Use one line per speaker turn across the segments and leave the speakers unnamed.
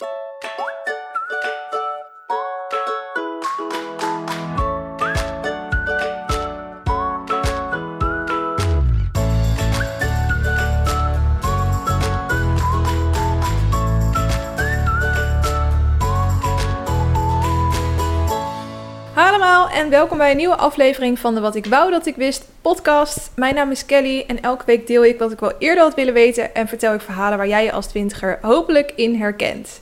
you en welkom bij een nieuwe aflevering van de Wat ik wou dat ik wist podcast. Mijn naam is Kelly en elke week deel ik wat ik wel eerder had willen weten en vertel ik verhalen waar jij je als twintiger hopelijk in herkent.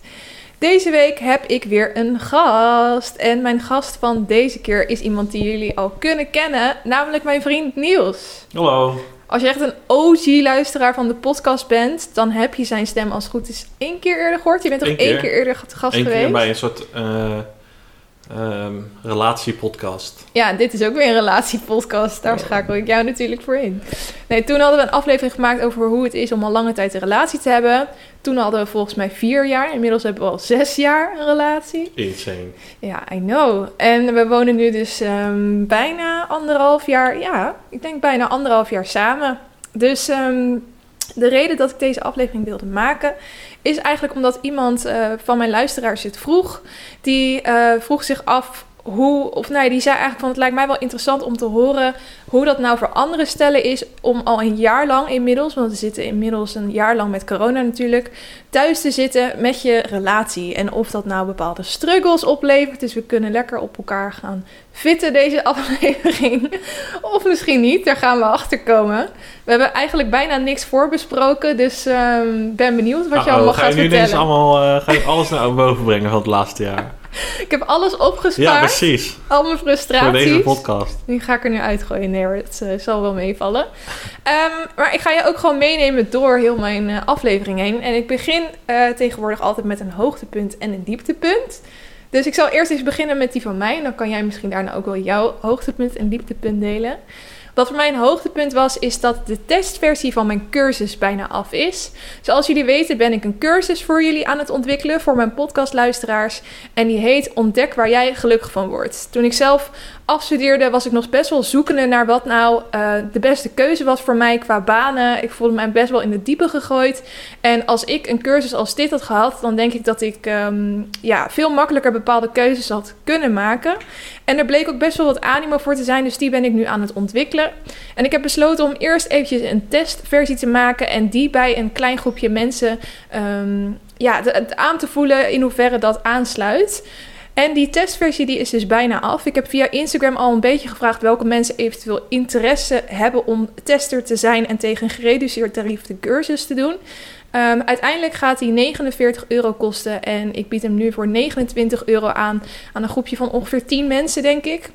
Deze week heb ik weer een gast en mijn gast van deze keer is iemand die jullie al kunnen kennen, namelijk mijn vriend Niels.
Hallo.
Als je echt een OG-luisteraar van de podcast bent, dan heb je zijn stem als het goed is één keer eerder gehoord. Je bent toch
Eén
één
keer.
keer eerder gast
Eén
geweest?
keer bij een soort eh ehm, relatiepodcast.
Ja, dit is ook weer een relatiepodcast. Daar schakel ik jou natuurlijk voor in. Nee, toen hadden we een aflevering gemaakt over hoe het is om al lange tijd een relatie te hebben. Toen hadden we volgens mij vier jaar. Inmiddels hebben we al zes jaar een relatie.
Insane.
Ja, I know. En we wonen nu dus ehm, bijna anderhalf jaar. Ja, ik denk bijna anderhalf jaar samen. Dus ehm, de reden dat ik deze aflevering wilde maken is eigenlijk omdat iemand eh, van mijn luisteraars het vroeg. Die eh, vroeg zich af hoe, of nee, die zei eigenlijk van het lijkt mij wel interessant om te horen hoe dat nou voor andere stellen is om al een jaar lang inmiddels, want we zitten inmiddels een jaar lang met corona natuurlijk, thuis te zitten met je relatie. En of dat nou bepaalde struggles oplevert. Dus we kunnen lekker op elkaar gaan fitten deze aflevering. Of misschien niet, daar gaan we achter komen. We hebben eigenlijk bijna niks voorbesproken, dus ehm ben benieuwd wat je
Uh-oh,
allemaal
ga
gaat
je nu
vertellen.
ineens allemaal, eh, ga je alles naar boven brengen van het laatste jaar?
Ik heb alles opgespaard,
Ja, precies.
al mijn
Voor deze
frustraties.
podcast.
Die ga ik er nu uitgooien. Nee hoor, het eh, zal wel meevallen. Ehm, maar ik ga je ook gewoon meenemen door heel mijn eh, aflevering heen. En ik begin eh, tegenwoordig altijd met een hoogtepunt en een dieptepunt. Dus ik zal eerst eens beginnen met die van mij. En dan kan jij misschien daarna ook wel jouw hoogtepunt en dieptepunt delen. Wat voor mij een hoogtepunt was, is dat de testversie van mijn cursus bijna af is. Zoals jullie weten ben ik een cursus voor jullie aan het ontwikkelen voor mijn podcastluisteraars. En die heet Ontdek waar jij gelukkig van wordt. Toen ik zelf afstudeerde was ik nog best wel zoekende naar wat nou eh, de beste keuze was voor mij qua banen. Ik voelde mij best wel in de diepe gegooid. En als ik een cursus als dit had gehad, dan denk ik dat ik ehm, ja, veel makkelijker bepaalde keuzes had kunnen maken. En er bleek ook best wel wat animo voor te zijn, dus die ben ik nu aan het ontwikkelen. En ik heb besloten om eerst eventjes een testversie te maken en die bij een klein groepje mensen ehm, ja, aan te voelen in hoeverre dat aansluit. En die testversie die is dus bijna af. Ik heb via Instagram al een beetje gevraagd welke mensen eventueel interesse hebben om tester te zijn en tegen een gereduceerd tarief de cursus te doen. Ehm, uiteindelijk gaat hij 49 euro kosten en ik bied hem nu voor 29 euro aan aan een groepje van ongeveer 10 mensen, denk ik.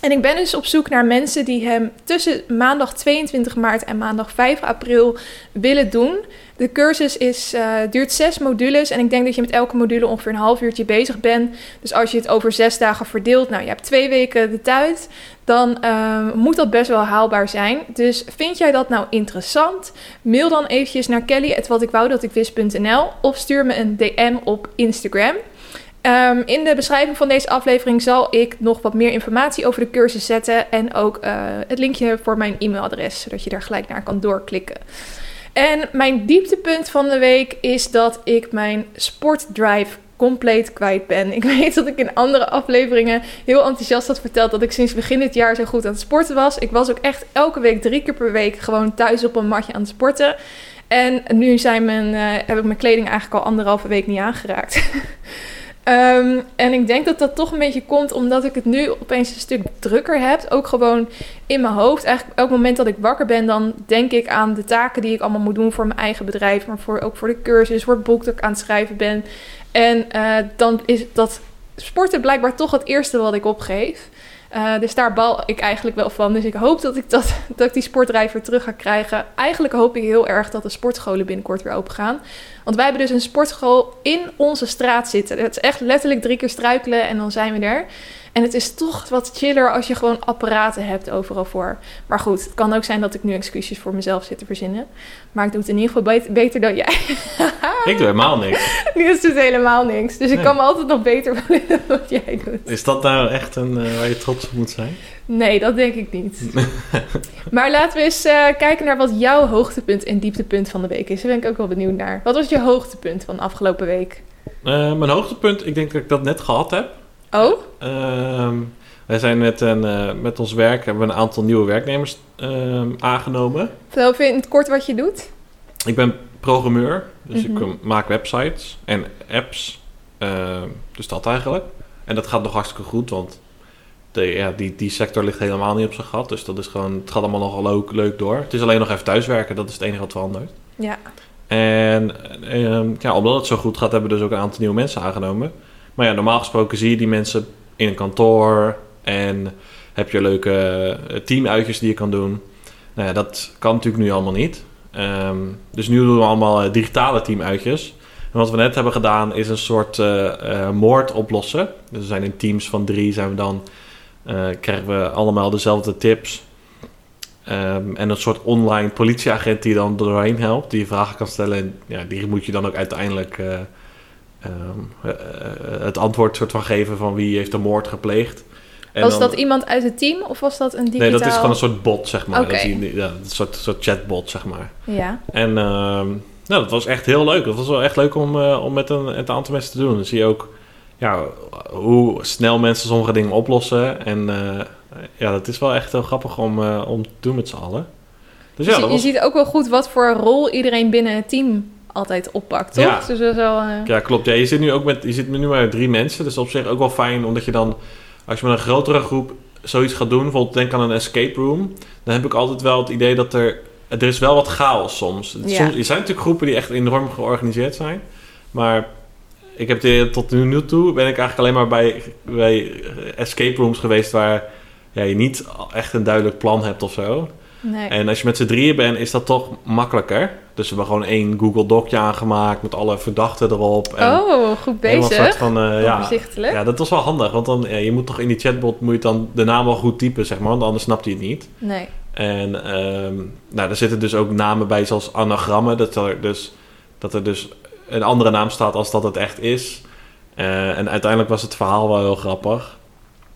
En ik ben dus op zoek naar mensen die hem tussen maandag 22 maart en maandag 5 april willen doen. De cursus is, eh, duurt zes modules en ik denk dat je met elke module ongeveer een half uurtje bezig bent. Dus als je het over zes dagen verdeelt, nou je hebt twee weken de tijd, dan eh, moet dat best wel haalbaar zijn. Dus vind jij dat nou interessant? Mail dan eventjes naar kelly.watikwoudat'ikwist.nl of stuur me een DM op Instagram. Ehm, in de beschrijving van deze aflevering zal ik nog wat meer informatie over de cursus zetten. En ook eh, het linkje voor mijn e-mailadres, zodat je daar gelijk naar kan doorklikken. En mijn dieptepunt van de week is dat ik mijn sportdrive compleet kwijt ben. Ik weet dat ik in andere afleveringen heel enthousiast had verteld dat ik sinds begin dit jaar zo goed aan het sporten was. Ik was ook echt elke week drie keer per week gewoon thuis op een matje aan het sporten. En nu zijn mijn, eh, heb ik mijn kleding eigenlijk al anderhalve week niet aangeraakt. Ehm, en ik denk dat dat toch een beetje komt omdat ik het nu opeens een stuk drukker heb. Ook gewoon in mijn hoofd. Eigenlijk elk moment dat ik wakker ben, dan denk ik aan de taken die ik allemaal moet doen voor mijn eigen bedrijf. Maar voor, ook voor de cursus, voor het boek dat ik aan het schrijven ben. En eh, dan is dat sporten blijkbaar toch het eerste wat ik opgeef. Eh, dus daar bal ik eigenlijk wel van. Dus ik hoop dat ik, dat, dat die sportdrijf weer terug ga krijgen. Eigenlijk hoop ik heel erg dat de sportscholen binnenkort weer open gaan. Want wij hebben dus een sportschool in onze straat zitten. Het is echt letterlijk drie keer struikelen en dan zijn we er. En het is toch wat chiller als je gewoon apparaten hebt overal voor. Maar goed, het kan ook zijn dat ik nu excuses voor mezelf zit te verzinnen. Maar ik doe het in ieder geval beter, beter dan jij.
Ik doe helemaal niks.
Nu is het helemaal niks. Dus ik kan me altijd nog beter voelen dan wat jij doet.
Is dat nou echt een eh, waar je trots op moet zijn?
Nee, dat denk ik niet. maar laten we eens eh, kijken naar wat jouw hoogtepunt en dieptepunt van de week is. Daar ben ik ook wel benieuwd naar. Wat was je hoogtepunt van de afgelopen week?
Eh, mijn hoogtepunt, ik denk dat ik dat net gehad heb.
Oh?
Ehm, wij zijn met, een, eh, met ons werk hebben we een aantal nieuwe werknemers ehm, aangenomen.
Vertel even in het kort wat je doet.
Ik ben programmeur, dus
Mhm.
ik eh, maak websites en apps. Ehm, dus dat eigenlijk. En dat gaat nog hartstikke goed, want de, ja, die, die sector ligt helemaal niet op zijn gat. Dus dat is gewoon, het gaat allemaal nogal leuk, leuk door. Het is alleen nog even thuiswerken, dat is het enige wat verandert.
Ja.
En ehm, ja, omdat het zo goed gaat, hebben we dus ook een aantal nieuwe mensen aangenomen. Maar ja, normaal gesproken zie je die mensen in een kantoor en heb je leuke eh, teamuitjes die je kan doen. Nou ja, dat kan natuurlijk nu allemaal niet. Ehm, dus nu doen we allemaal eh, digitale teamuitjes. En wat we net hebben gedaan is een soort eh, moord oplossen. Dus we zijn in teams van drie, zijn we dan, krijgen we allemaal dezelfde tips. Ehm, en een soort online politieagent die dan doorheen helpt, die je vragen kan stellen. En ja, die moet je dan ook uiteindelijk eh, ehm, eh, eh, het antwoord soort van geven van wie heeft de moord gepleegd. En
was
dan-
dat iemand uit het team of was dat een digitaal...
Nee, dat is gewoon een soort bot, zeg maar. Dat je, ja, een soort, soort chatbot, zeg maar.
Ja.
En ehm, nou, dat was echt heel leuk. Dat was wel echt leuk om, eh, om met een, met een aantal mensen te doen. Dan zie je ook ja, hoe snel mensen sommige dingen oplossen. En ja, dat is wel echt heel grappig om, om te doen met z'n allen. Dus ja,
je,
dat
je
was,
ziet ook wel goed wat voor rol iedereen binnen het team altijd oppakt, toch?
Ja.
Dus dat is wel... eh,
ja, klopt. Ja, je zit nu ook met, je zit nu maar drie mensen. Dus op zich ook wel fijn, omdat je dan, als je met een grotere groep zoiets gaat doen, bijvoorbeeld denk aan een escape room, dan heb ik altijd wel het idee dat er, er is wel wat chaos soms.
Ja.
soms er zijn natuurlijk groepen die echt enorm georganiseerd zijn, maar ik heb de, tot nu nu toe ben ik eigenlijk alleen maar bij, bij escape rooms geweest waar ja, je niet echt een duidelijk plan hebt of zo.
Nee.
En als je met z'n drieën bent, is dat toch makkelijker. Dus we hebben gewoon één Google Docje aangemaakt met alle verdachten erop. En
oh, goed bezig.
soort van, eh, ja, ja, dat was wel handig. Want dan, ja, je moet toch in die chatbot moet je dan de naam wel goed typen, zeg maar. Want anders snapt hij het niet.
Nee.
En ehm nou, er zitten dus ook namen bij zoals anagrammen. Dat er dus, dat er dus een andere naam staat als dat het echt is. Eh, en uiteindelijk was het verhaal wel heel grappig.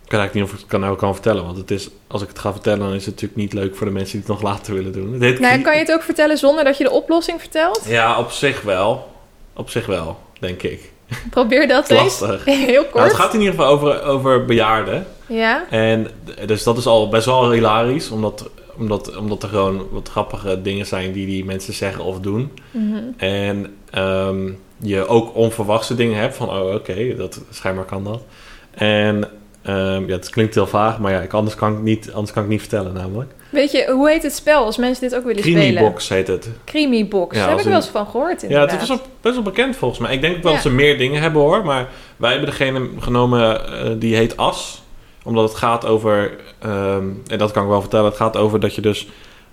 Ik weet eigenlijk niet of ik het kan, nou kan vertellen. Want het is, als ik het ga vertellen, dan is het natuurlijk niet leuk voor de mensen die het nog later willen doen. Heet
Nou, kan je het ook vertellen zonder dat je de oplossing vertelt?
Ja, op zich wel. Op zich wel, denk ik.
Probeer dat eens. Heel kort.
Nou, het gaat in ieder geval over, over bejaarden.
Ja?
En dus dat is al best wel hilarisch, omdat, omdat, omdat er gewoon wat grappige dingen zijn die die mensen zeggen of doen.
Mhm.
En ehm, je ook onverwachte dingen hebt van, oh oké, dat schijnbaar kan dat. En ehm, ja, het klinkt heel vaag, maar ja, ik, anders, kan ik niet, anders kan ik niet vertellen namelijk.
Weet je, hoe heet het spel als mensen dit ook willen spelen?
Creamybox heet het.
Creamy Box.
Ja,
Daar heb ik wel eens van gehoord
Ja,
inderdaad.
het was ook best wel bekend volgens mij. Ik denk ook wel
Ja.
dat ze meer dingen hebben hoor, maar wij hebben degene genomen eh, die heet As. Omdat het gaat over, ehm, en dat kan ik wel vertellen, het gaat over dat je dus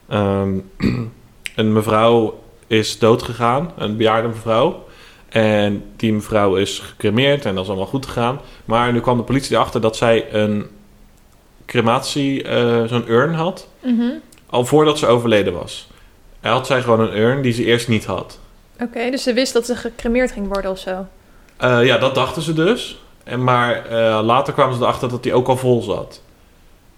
ehm, een mevrouw is doodgegaan, een bejaarde mevrouw. En die mevrouw is gecremeerd en dat is allemaal goed gegaan. Maar nu kwam de politie erachter dat zij een crematie, eh, zo'n urn had,
Mhm.
al voordat ze overleden was. Hij had zij gewoon een urn die ze eerst niet had.
Oké, dus ze wist dat ze gecremeerd ging worden of zo.
Eh, ja, dat dachten ze dus. En, maar eh, later kwamen ze erachter dat die ook al vol zat.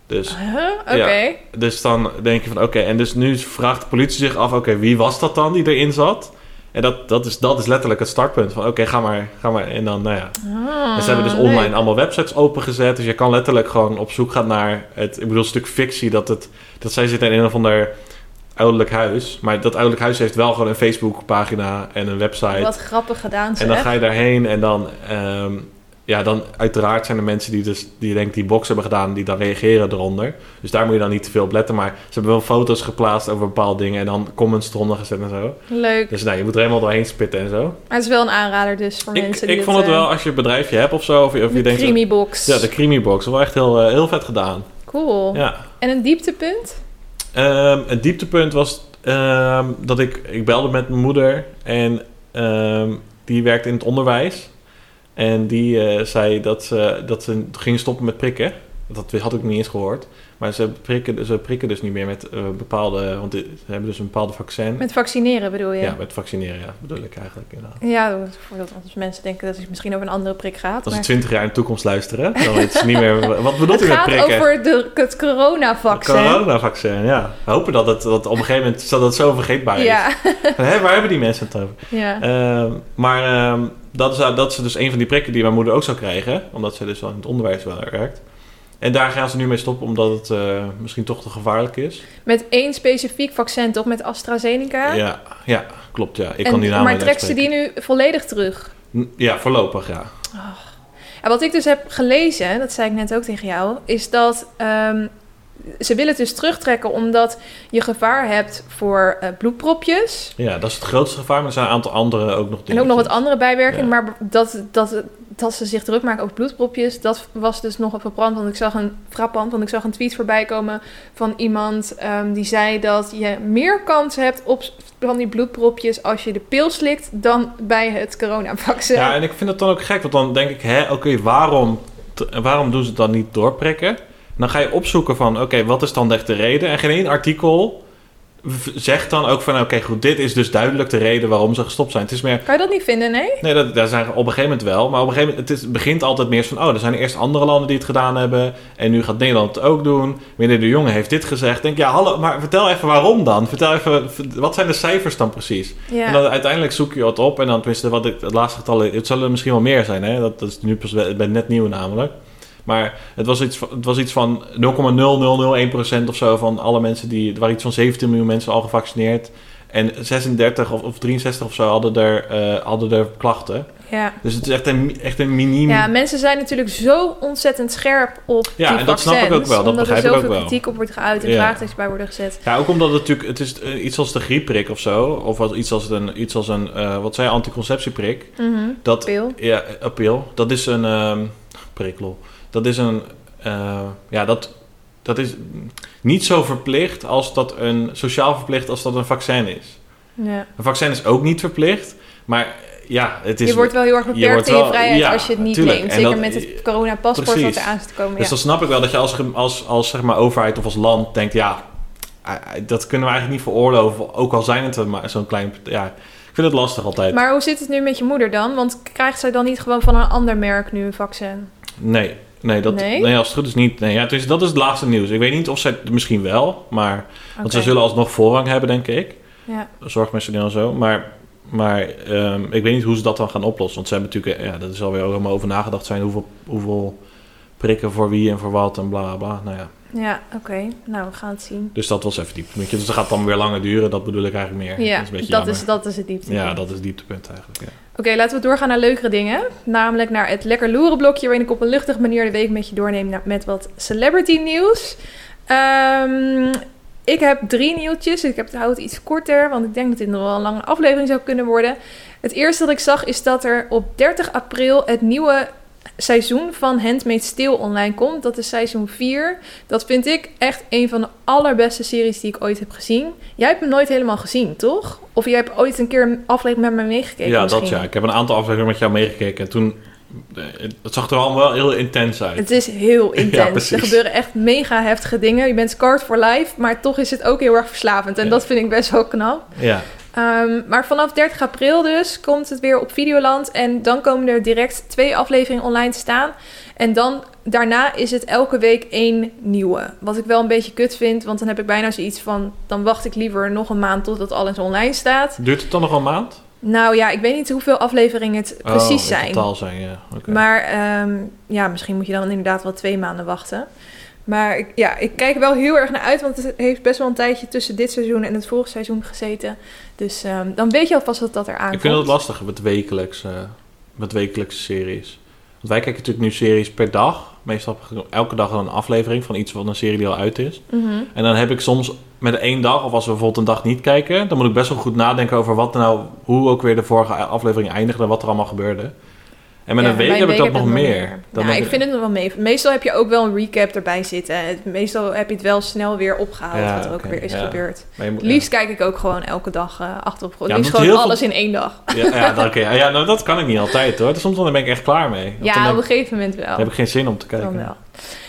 Dus,
Huh? Oké.
dus dan denk je van oké, en dus nu vraagt de politie zich af, oké, wie was dat dan die erin zat? En dat, dat, is, dat is letterlijk het startpunt van oké, ga maar, ga maar. En dan, nou ja.
Ah,
en ze hebben dus
leuk.
online allemaal websites opengezet. Dus je kan letterlijk gewoon op zoek gaan naar het, ik bedoel, een stuk fictie dat het, dat zij zitten in een of ander ouderlijk huis. Maar dat ouderlijk huis heeft wel gewoon een Facebook pagina en een website.
Wat grappig gedaan
En dan
zeg.
ga je daarheen en dan, ehm, ja, dan uiteraard zijn er mensen die dus, die denk die box hebben gedaan, die dan reageren eronder. Dus daar moet je dan niet te veel op letten. Maar ze hebben wel foto's geplaatst over bepaalde dingen en dan comments eronder gezet en zo.
Leuk.
Dus nou, je moet er helemaal doorheen spitten en zo.
Maar het is wel een aanrader dus voor
Ik,
mensen die
ik vond het
eh,
wel, als je een bedrijfje hebt of zo, of, je- of je
de
denkt...
creamy box.
Ja, de creamy box. Wel echt heel, eh, heel vet gedaan.
Cool.
Ja.
En een dieptepunt?
Ehm, het dieptepunt was ehm, dat ik, ik belde met mijn moeder en ehm, die werkt in het onderwijs. En die eh, zei dat ze, dat ze ging stoppen met prikken. Dat had ik niet eens gehoord. Maar ze prikken, ze prikken dus niet meer met eh, bepaalde... Want ze hebben dus een bepaalde vaccin.
Met vaccineren bedoel je?
ja. met vaccineren, ja, bedoel ik eigenlijk. Inderdaad.
Ja, voordat als mensen denken dat het misschien over een andere prik gaat.
Als ze
maar-
twintig jaar in de toekomst luisteren, dan weten ze niet meer... Wat bedoelt
het
u met
gaat
prikken?
over de, het coronavaccin.
Coronavaccin, ja. We hopen dat het dat op een gegeven moment dat het zo vergeetbaar is.
Ja,
Hè, waar hebben die mensen het over?
ja.
Ehm, maar ehm, dat, is, dat is dus een van die prikken die mijn moeder ook zou krijgen. Omdat ze dus wel in het onderwijs wel werkt. En daar gaan ze nu mee stoppen, omdat het eh, misschien toch te gevaarlijk is.
Met één specifiek vaccin, toch? Met AstraZeneca.
Ja, ja klopt. Ja. Ik
En-
kan die naam
maar trekt ze die nu volledig terug?
Ja, voorlopig, ja.
En wat ik dus heb gelezen, dat zei ik net ook tegen jou, is dat ehm, ze willen het dus terugtrekken omdat je gevaar hebt voor eh, bloedpropjes.
Ja, dat is het grootste gevaar. Maar er zijn een aantal andere ook nog
En ook nog wat andere bijwerkingen,
Ja.
maar dat, dat, dat ze zich druk maken over bloedpropjes, dat was dus nog verbrand. Want ik zag een frappant, want ik zag een tweet voorbij komen van iemand ehm, die zei dat je meer kans hebt op van die bloedpropjes als je de pil slikt dan bij het coronavaccin.
Ja, en ik vind het dan ook gek. Want dan denk ik, hè, oké, waarom, waarom doen ze het dan niet doorprikken? Dan ga je opzoeken van, oké, wat is dan echt de reden? En geen één artikel zegt dan ook van, oké, goed, dit is dus duidelijk de reden waarom ze gestopt zijn. Het is meer,
Kan je dat niet vinden, nee?
nee, dat, daar zijn op een gegeven moment wel. Maar op een gegeven moment, het is, begint altijd meer van, oh, er zijn eerst andere landen die het gedaan hebben. En nu gaat Nederland het ook doen. Meneer de Jonge heeft dit gezegd. Denk, ja, hallo, maar vertel even waarom dan? Vertel even, wat zijn de cijfers dan precies?
Ja.
En dan uiteindelijk zoek je wat op. En dan tenminste, wat ik, het laatste getal, het zullen er misschien wel meer zijn. Hè? Dat, dat is nu pas bij net nieuw namelijk. Maar het was iets van, het was iets van 0,0001% of zo van alle mensen die... Er waren iets van 17 miljoen mensen al gevaccineerd. En 36 of, of 63 of zo hadden er, eh, hadden er klachten.
ja.
Dus het is echt een, echt een miniem...
Ja, mensen zijn natuurlijk zo ontzettend scherp op
Ja,
die
en dat snap ik ook wel, dat
omdat
begrijp
er
ik ook
zoveel
wel.
kritiek op wordt geuit en
Ja.
vraagtekens bij worden gezet.
Ja, ook omdat het natuurlijk... Het is eh, iets als de griepprik of zo. Of iets als een... Iets als een eh, wat zei je, anticonceptieprik.
Mhm.
Dat,
Pil.
Ja. Dat is een ehm prikkel. Dat is een eh, ja, dat, dat is niet zo verplicht als dat een sociaal verplicht als dat een vaccin is.
Ja.
Een vaccin is ook niet verplicht, maar ja, het is.
je wordt wel heel erg
je
beperkt in je vrijheid
ja,
als je het niet
tuurlijk.
neemt. Zeker
dat-
met het coronapaspoort wat
Precies.
er aan zit te komen.
Dus
ja.
dan snap ik wel dat je als, als, als zeg maar, overheid of als land denkt, ja, dat kunnen we eigenlijk niet veroorloven, ook al zijn het maar zo'n klein. Ja, ik vind het lastig altijd.
Maar hoe zit het nu met je moeder dan? Want krijgt zij dan niet gewoon van een ander merk nu een vaccin?
Nee, nee, dat,
Nee?
nee? als het goed is niet. Nee, ja, het is, dat is het laatste nieuws. Ik weet niet of zij misschien wel, maar want ze zullen alsnog voorrang hebben, denk ik.
Ja.
Zorgpersoneel en zo. Maar, maar ehm, ik weet niet hoe ze dat dan gaan oplossen. Want ze hebben natuurlijk, eh, ja, dat is alweer helemaal over nagedacht zijn hoeveel, hoeveel prikken voor wie en voor wat en bla, bla. Nou ja,
Ja, oké. Nou, we gaan het zien.
dus dat was even diep. Weet je, Dus dat gaat dan weer langer duren, dat bedoel ik eigenlijk meer.
Ja,
dat is
dat is, dat is het diepte.
Ja, dat is het dieptepunt eigenlijk. Ja.
Oké, laten we doorgaan naar leukere dingen. Namelijk naar het lekker loeren blokje... waarin ik op een luchtige manier de week met je doorneem... met wat celebrity nieuws. Ehm, ik heb drie nieuwtjes. Ik heb het houd iets korter... want ik denk dat dit nog wel een lange aflevering zou kunnen worden. Het eerste dat ik zag is dat er op 30 april... het nieuwe seizoen van Handmaid's Tale online komt. Dat is seizoen 4. Dat vind ik echt een van de allerbeste series die ik ooit heb gezien. Jij hebt hem nooit helemaal gezien, toch? Of jij hebt ooit een keer een aflevering met me meegekeken
ja,
misschien?
dat ja. Ik heb een aantal afleveringen met jou meegekeken. En toen, eh, het zag er allemaal wel heel intens uit.
Het is heel intens. er gebeuren echt mega heftige dingen. Je bent scarred for life, maar toch is het ook heel erg verslavend. En
Ja.
dat vind ik best wel knap.
Ja,
Ehm, maar vanaf 30 april dus komt het weer op Videoland. En dan komen er direct twee afleveringen online te staan. En dan daarna is het elke week één nieuwe. Wat ik wel een beetje kut vind, want dan heb ik bijna zoiets van... dan wacht ik liever nog een maand totdat alles online staat.
duurt het dan nog een maand?
Nou ja, ik weet niet hoeveel afleveringen het
Oh,
precies
in
zijn.
totaal zijn, ja.
Maar ehm, ja, misschien moet je dan inderdaad wel twee maanden wachten. Maar ik, ja, ik kijk wel heel erg naar uit, want het heeft best wel een tijdje tussen dit seizoen en het vorige seizoen gezeten. Dus ehm, dan weet je alvast dat dat er aankomt.
Ik vind het lastig met wekelijkse, met wekelijkse series. Want wij kijken natuurlijk nu series per dag. Meestal elke dag een aflevering van iets van een serie die al uit is.
Mhm.
En dan heb ik soms met één dag, of als we bijvoorbeeld een dag niet kijken, dan moet ik best wel goed nadenken over wat nou, hoe ook weer de vorige aflevering eindigde en wat er allemaal gebeurde. En met
Ja,
een week heb ik dat
heb
nog meer. Denk
ik vind het nog wel mee. Meestal heb je ook wel een recap erbij zitten. Meestal heb je het wel snel weer opgehaald
Ja,
wat er ook weer is
ja.
gebeurd.
moet-
Het liefst kijk ik ook gewoon elke dag eh achterop. Het
Ja,
liefst gewoon alles in één dag.
Ja, ja, dat, oké. ja, nou, dat kan ik niet altijd hoor. Soms dan ben ik echt klaar mee.
Ja, op een gegeven moment wel.
dan heb ik geen zin om te kijken.
Dan wel.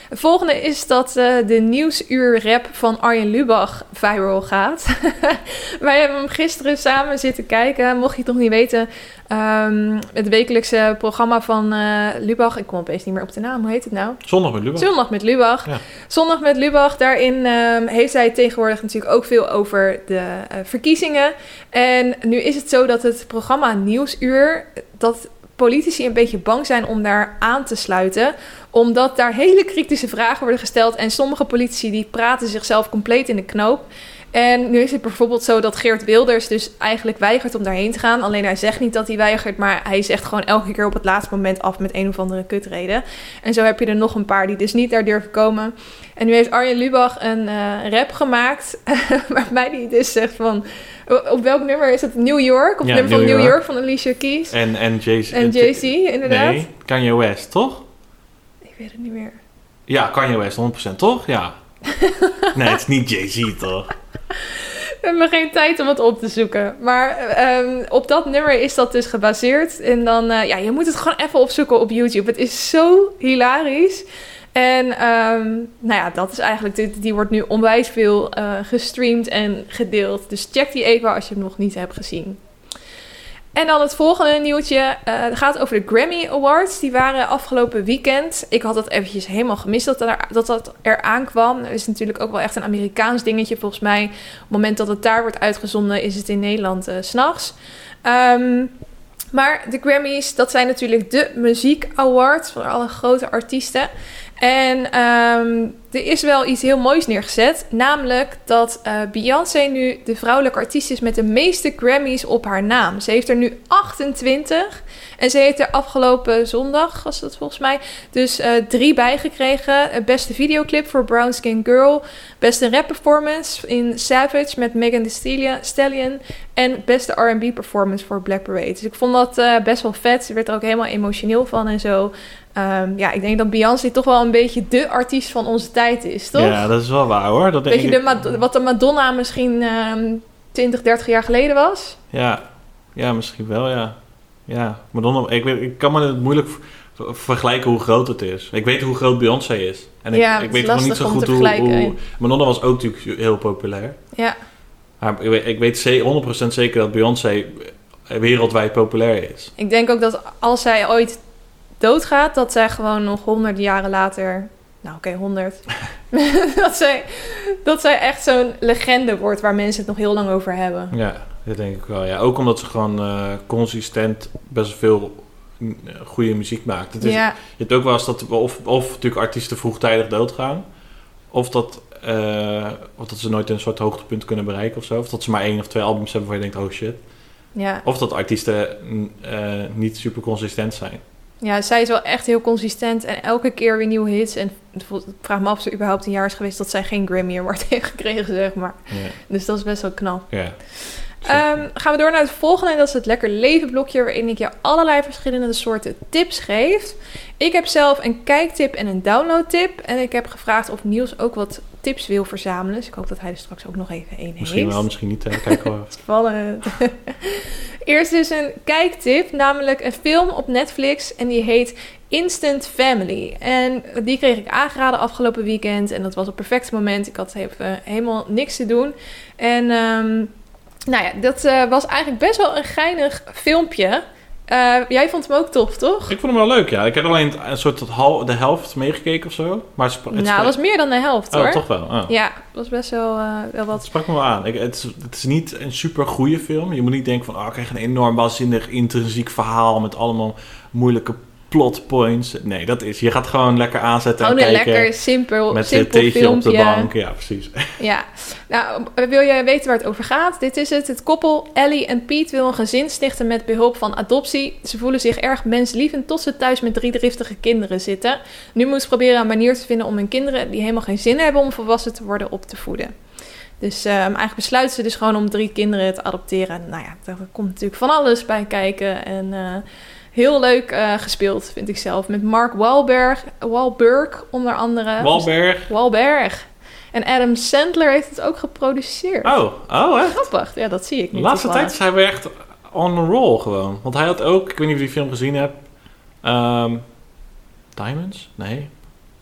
Het volgende is dat eh, de nieuwsuur-rap van Arjen Lubach viral gaat. Wij hebben hem gisteren samen zitten kijken. Mocht je het nog niet weten, ehm, het wekelijkse programma van eh, Lubach. Ik kom opeens niet meer op de naam. Hoe heet het nou?
Zondag met Lubach.
Zondag met Lubach.
Ja.
Zondag met Lubach. Daarin ehm, heeft hij tegenwoordig natuurlijk ook veel over de eh, verkiezingen. En nu is het zo dat het programma Nieuwsuur... dat politici een beetje bang zijn om daar aan te sluiten. Omdat daar hele kritische vragen worden gesteld. En sommige politici die praten zichzelf compleet in de knoop. En nu is het bijvoorbeeld zo dat Geert Wilders dus eigenlijk weigert om daarheen te gaan. Alleen hij zegt niet dat hij weigert, maar hij zegt gewoon elke keer op het laatste moment af met een of andere kutreden. En zo heb je er nog een paar die dus niet daar durven komen. En nu heeft Arjen Lubach een eh, rap gemaakt waarbij hij dus zegt van... Op welk nummer is het? New York? Of
Ja,
nummer van
New
New
York.
York van Alicia Keys.
En, en Jay-Z.
En Jay-Z, inderdaad.
Nee, Kanye West, toch?
Ik weet het niet meer.
Ja, Kanye West, 100%, toch? Ja. nee, het is niet Jay-Z, toch?
We hebben geen tijd om het op te zoeken. Maar ehm, op dat nummer is dat dus gebaseerd. En dan, eh, ja, je moet het gewoon even opzoeken op YouTube. Het is zo hilarisch. En ehm, nou ja, dat is eigenlijk, die, die wordt nu onwijs veel eh, gestreamd en gedeeld. Dus check die even als je hem nog niet hebt gezien. En dan het volgende nieuwtje eh, gaat over de Grammy Awards. Die waren afgelopen weekend. Ik had dat eventjes helemaal gemist dat dat, dat er aankwam. Er is natuurlijk ook wel echt een Amerikaans dingetje volgens mij. Op het moment dat het daar wordt uitgezonden is het in Nederland 's s'nachts. Ehm maar de Grammys, dat zijn natuurlijk de muziek awards voor alle grote artiesten. En ehm, er is wel iets heel moois neergezet. Namelijk dat eh, Beyoncé nu de vrouwelijke artiest is met de meeste Grammys op haar naam. Ze heeft er nu 28. En ze heeft er afgelopen zondag, was dat volgens mij, dus eh, drie bijgekregen. Het beste videoclip voor Brown Skin Girl. Beste rap performance in Savage met Megan Thee Stallion-. En beste R&B performance voor Black Parade. Dus ik vond dat eh, best wel vet. Ze werd er ook helemaal emotioneel van en zo. Ehm, ja, ik denk dat Beyoncé toch wel een beetje de artiest van onze tijd is, toch?
Ja, dat is wel waar hoor. Dat denk
Beetje de
ik-
Mad- wat de Madonna misschien ehm 20, 30 jaar geleden was.
Ja, ja, misschien wel, ja. Ja, Madonna, ik, weet, ik kan me het moeilijk vergelijken hoe groot het is. Ik weet hoe groot Beyoncé is. En ik,
Ja,
ik weet gewoon niet zo goed hoe, hoe... Madonna was ook natuurlijk heel populair.
Ja,
Maar ik weet, ik weet ze- 100% zeker dat Beyoncé wereldwijd populair is.
ik denk ook dat als zij ooit doodgaat, dat zij gewoon nog honderden jaren later... Nou, oké, 100. dat, zij, dat zij echt zo'n legende wordt waar mensen het nog heel lang over hebben.
Ja, dat denk ik wel. Ja. Ook omdat ze gewoon eh, consistent best veel mm, goede muziek maakt. Het is,
ja,
Je hebt ook wel eens dat of, of natuurlijk artiesten vroegtijdig doodgaan. Of dat, eh, of dat ze nooit een soort hoogtepunt kunnen bereiken of zo. Of dat ze maar één of twee albums hebben waar je denkt, oh shit.
ja.
Of dat artiesten mm, eh, niet super consistent zijn.
Ja, zij is wel echt heel consistent en elke keer weer nieuwe hits. En ik vraag me af of ze überhaupt een jaar is geweest dat zij geen Grammy Award heeft gekregen, zeg maar.
Ja.
Dus dat is best wel knap.
ja.
Ehm, gaan we door naar het volgende. En dat is het Lekker Leven blokje. Waarin ik je allerlei verschillende soorten tips geef. Ik heb zelf een kijktip en een downloadtip. En ik heb gevraagd of Niels ook wat tips wil verzamelen. Dus ik hoop dat hij er straks ook nog even één
Misschien
heeft.
wel, misschien niet. Hè. Kijk.
Spannend. Eerst dus een kijktip, namelijk een film op Netflix en die heet Instant Family. En die kreeg ik aangeraden afgelopen weekend en dat was het perfecte moment. Ik had even helemaal niks te doen. En ehm, nou ja, dat eh, was eigenlijk best wel een geinig filmpje. Eh, jij vond hem ook tof, toch?
Ik vond hem wel leuk, ja. Ik heb alleen een soort de helft meegekeken of zo. Maar het, het
nou, het was meer dan de helft
Oh,
hoor.
toch wel. Oh.
Ja, het was best wel, eh, wel
Het
wat.
sprak me wel aan. Ik, het, is, het is niet een super goede film. Je moet niet denken van, oh, ik krijg een enorm waanzinnig intrinsiek verhaal met allemaal moeilijke plot points. Nee, dat is. Je gaat gewoon lekker aanzetten
Gewoon een
kijken
lekker simpel,
met een
simpel
theetje
filmpje.
op de bank. Ja, precies.
Ja, nou, wil je weten waar het over gaat? Dit is het. Het koppel Ellie en Piet wil een gezin stichten met behulp van adoptie. Ze voelen zich erg menslievend tot ze thuis met drie driftige kinderen zitten. Nu moeten ze proberen een manier te vinden om hun kinderen, die helemaal geen zin hebben om volwassen te worden, op te voeden. Dus ehm, eigenlijk besluiten ze dus gewoon om drie kinderen te adopteren. Nou ja, daar komt natuurlijk van alles bij kijken. En eh, heel leuk eh, gespeeld, vind ik zelf. Met Mark Wahlberg, Wahlberg onder andere.
Walberg.
Wahlberg. En Adam Sandler heeft het ook geproduceerd.
Oh, oh hè?
Grappig. Ja, dat zie ik
De
niet.
laatste tijd zijn we echt on a roll gewoon. Want hij had ook, ik weet niet of je die film gezien hebt. ehm, Diamonds? Nee.